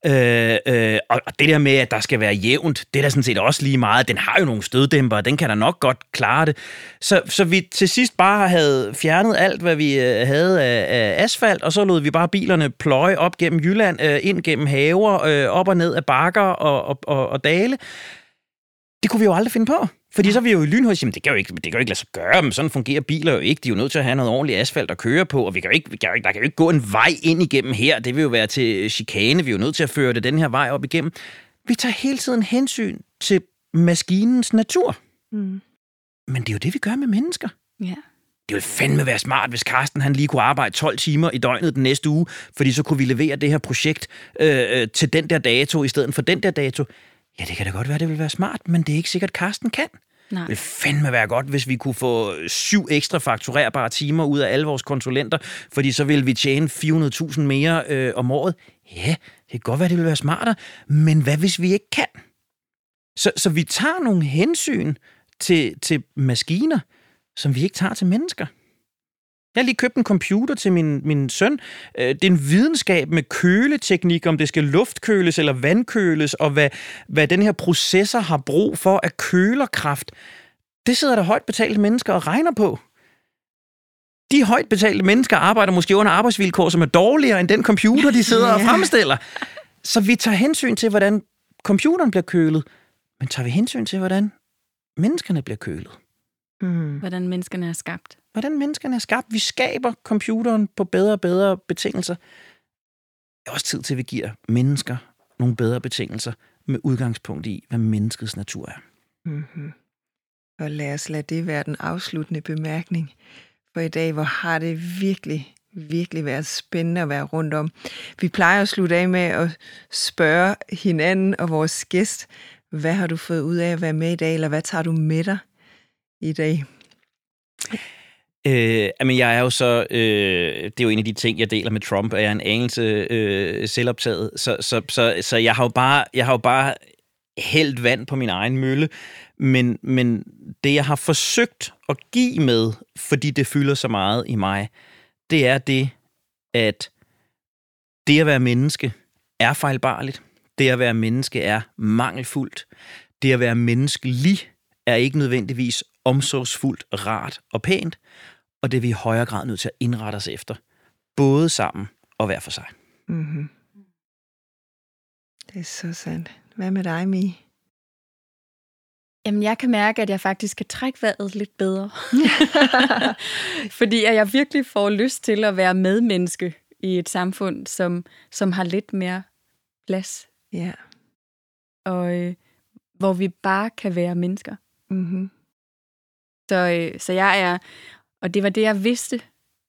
Øh, øh, og, og det der med, at der skal være jævnt, det er da sådan set også lige meget. Den har jo nogle støddæmper, den kan da nok godt klare det. Så, så vi til sidst bare havde fjernet alt, hvad vi øh, havde af, af asfalt, og så lod vi bare bilerne pløje op gennem Jylland, øh, ind gennem haver, øh, op og ned af bakker og, og, og, og dale. Det kunne vi jo aldrig finde på. Fordi så er vi jo i lynhurtigt, jamen det kan jo ikke, det kan jo ikke lade sig gøre, men sådan fungerer biler jo ikke. De er jo nødt til at have noget ordentligt asfalt at køre på, og vi kan jo ikke, vi kan jo ikke, der kan jo ikke gå en vej ind igennem her. Det vil jo være til chikane. Vi er jo nødt til at føre det den her vej op igennem. Vi tager hele tiden hensyn til maskinens natur. Mm. Men det er jo det, vi gør med mennesker. Ja. Det ville fandme være smart, hvis Carsten han lige kunne arbejde 12 timer i døgnet den næste uge, fordi så kunne vi levere det her projekt øh, øh, til den der dato i stedet for den der dato. Ja, det kan da godt være, det vil være smart, men det er ikke sikkert, Carsten kan. Nej. Det ville fandme være godt, hvis vi kunne få syv ekstra fakturerbare timer ud af alle vores konsulenter, fordi så ville vi tjene 400.000 mere øh, om året. Ja, det kan godt være, det vil være smartere, men hvad hvis vi ikke kan? Så, så vi tager nogle hensyn til, til maskiner, som vi ikke tager til mennesker. Jeg har lige købt en computer til min, min søn. Øh, Det er en videnskab med køleteknik, om det skal luftkøles eller vandkøles, og hvad, hvad den her processor har brug for af kølerkraft. Det sidder der højt betalte mennesker og regner på. De højt betalte mennesker arbejder måske under arbejdsvilkår, som er dårligere end den computer, de sidder og fremstiller. Så vi tager hensyn til, hvordan computeren bliver kølet, men tager vi hensyn til, hvordan menneskerne bliver kølet? Mm. Hvordan menneskerne er skabt hvordan menneskerne er skabt. Vi skaber computeren på bedre og bedre betingelser. Det er også tid til, at vi giver mennesker nogle bedre betingelser med udgangspunkt i, hvad menneskets natur er. Mm-hmm. Og lad os lade det være den afsluttende bemærkning. For i dag, hvor har det virkelig, virkelig været spændende at være rundt om. Vi plejer at slutte af med at spørge hinanden og vores gæst, hvad har du fået ud af at være med i dag, eller hvad tager du med dig i dag? Øh, men jeg er jo så, øh, det er jo en af de ting, jeg deler med Trump, at jeg er en anelse øh, selvoptaget. Så, så, så, så jeg har jo bare, jeg har jo bare hældt vand på min egen mølle, men, men det, jeg har forsøgt at give med, fordi det fylder så meget i mig, det er det, at det at være menneske er fejlbarligt. Det at være menneske er mangelfuldt. Det at være menneskelig er ikke nødvendigvis omsorgsfuldt, rart og pænt, og det er vi i højere grad nødt til at indrette os efter. Både sammen og hver for sig. Mm-hmm. Det er så sandt. Hvad med dig, Mi? Jamen, jeg kan mærke, at jeg faktisk kan trække vejret lidt bedre. Fordi at jeg virkelig får lyst til at være medmenneske i et samfund, som, som har lidt mere plads. Ja. Og øh, hvor vi bare kan være mennesker. Mm-hmm. Så, øh, så jeg er, og det var det, jeg vidste,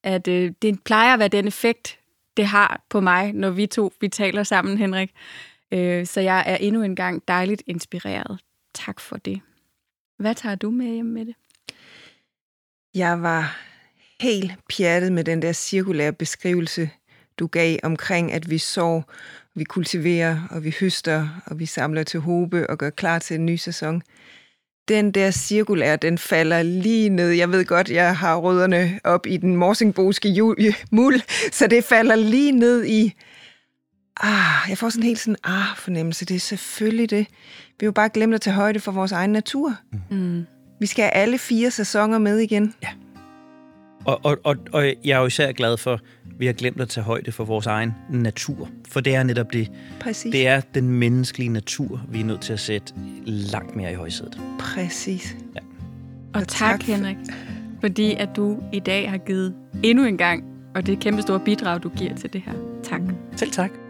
at øh, det plejer at være den effekt, det har på mig, når vi to vi taler sammen, Henrik. Øh, så jeg er endnu en gang dejligt inspireret. Tak for det. Hvad tager du med hjem med det? Jeg var helt pjattet med den der cirkulære beskrivelse, du gav omkring, at vi sår, vi kultiverer, og vi høster, og vi samler til hobe og gør klar til en ny sæson. Den der cirkulære, den falder lige ned. Jeg ved godt, jeg har rødderne op i den morsingboske muld, så det falder lige ned i, ah, jeg får sådan helt sådan ah fornemmelse. Det er selvfølgelig det. Vi har jo bare glemt at tage højde for vores egen natur. Mm. Vi skal have alle fire sæsoner med igen. Ja. Og, og, og, og jeg er jo især glad for, vi har glemt at tage højde for vores egen natur. For det er netop det. Præcis. Det er den menneskelige natur, vi er nødt til at sætte langt mere i højsædet. Præcis. Ja. Og, Og tak, tak Henrik, fordi at du i dag har givet endnu en gang, og det kæmpe store bidrag, du giver til det her. Tak. Selv tak.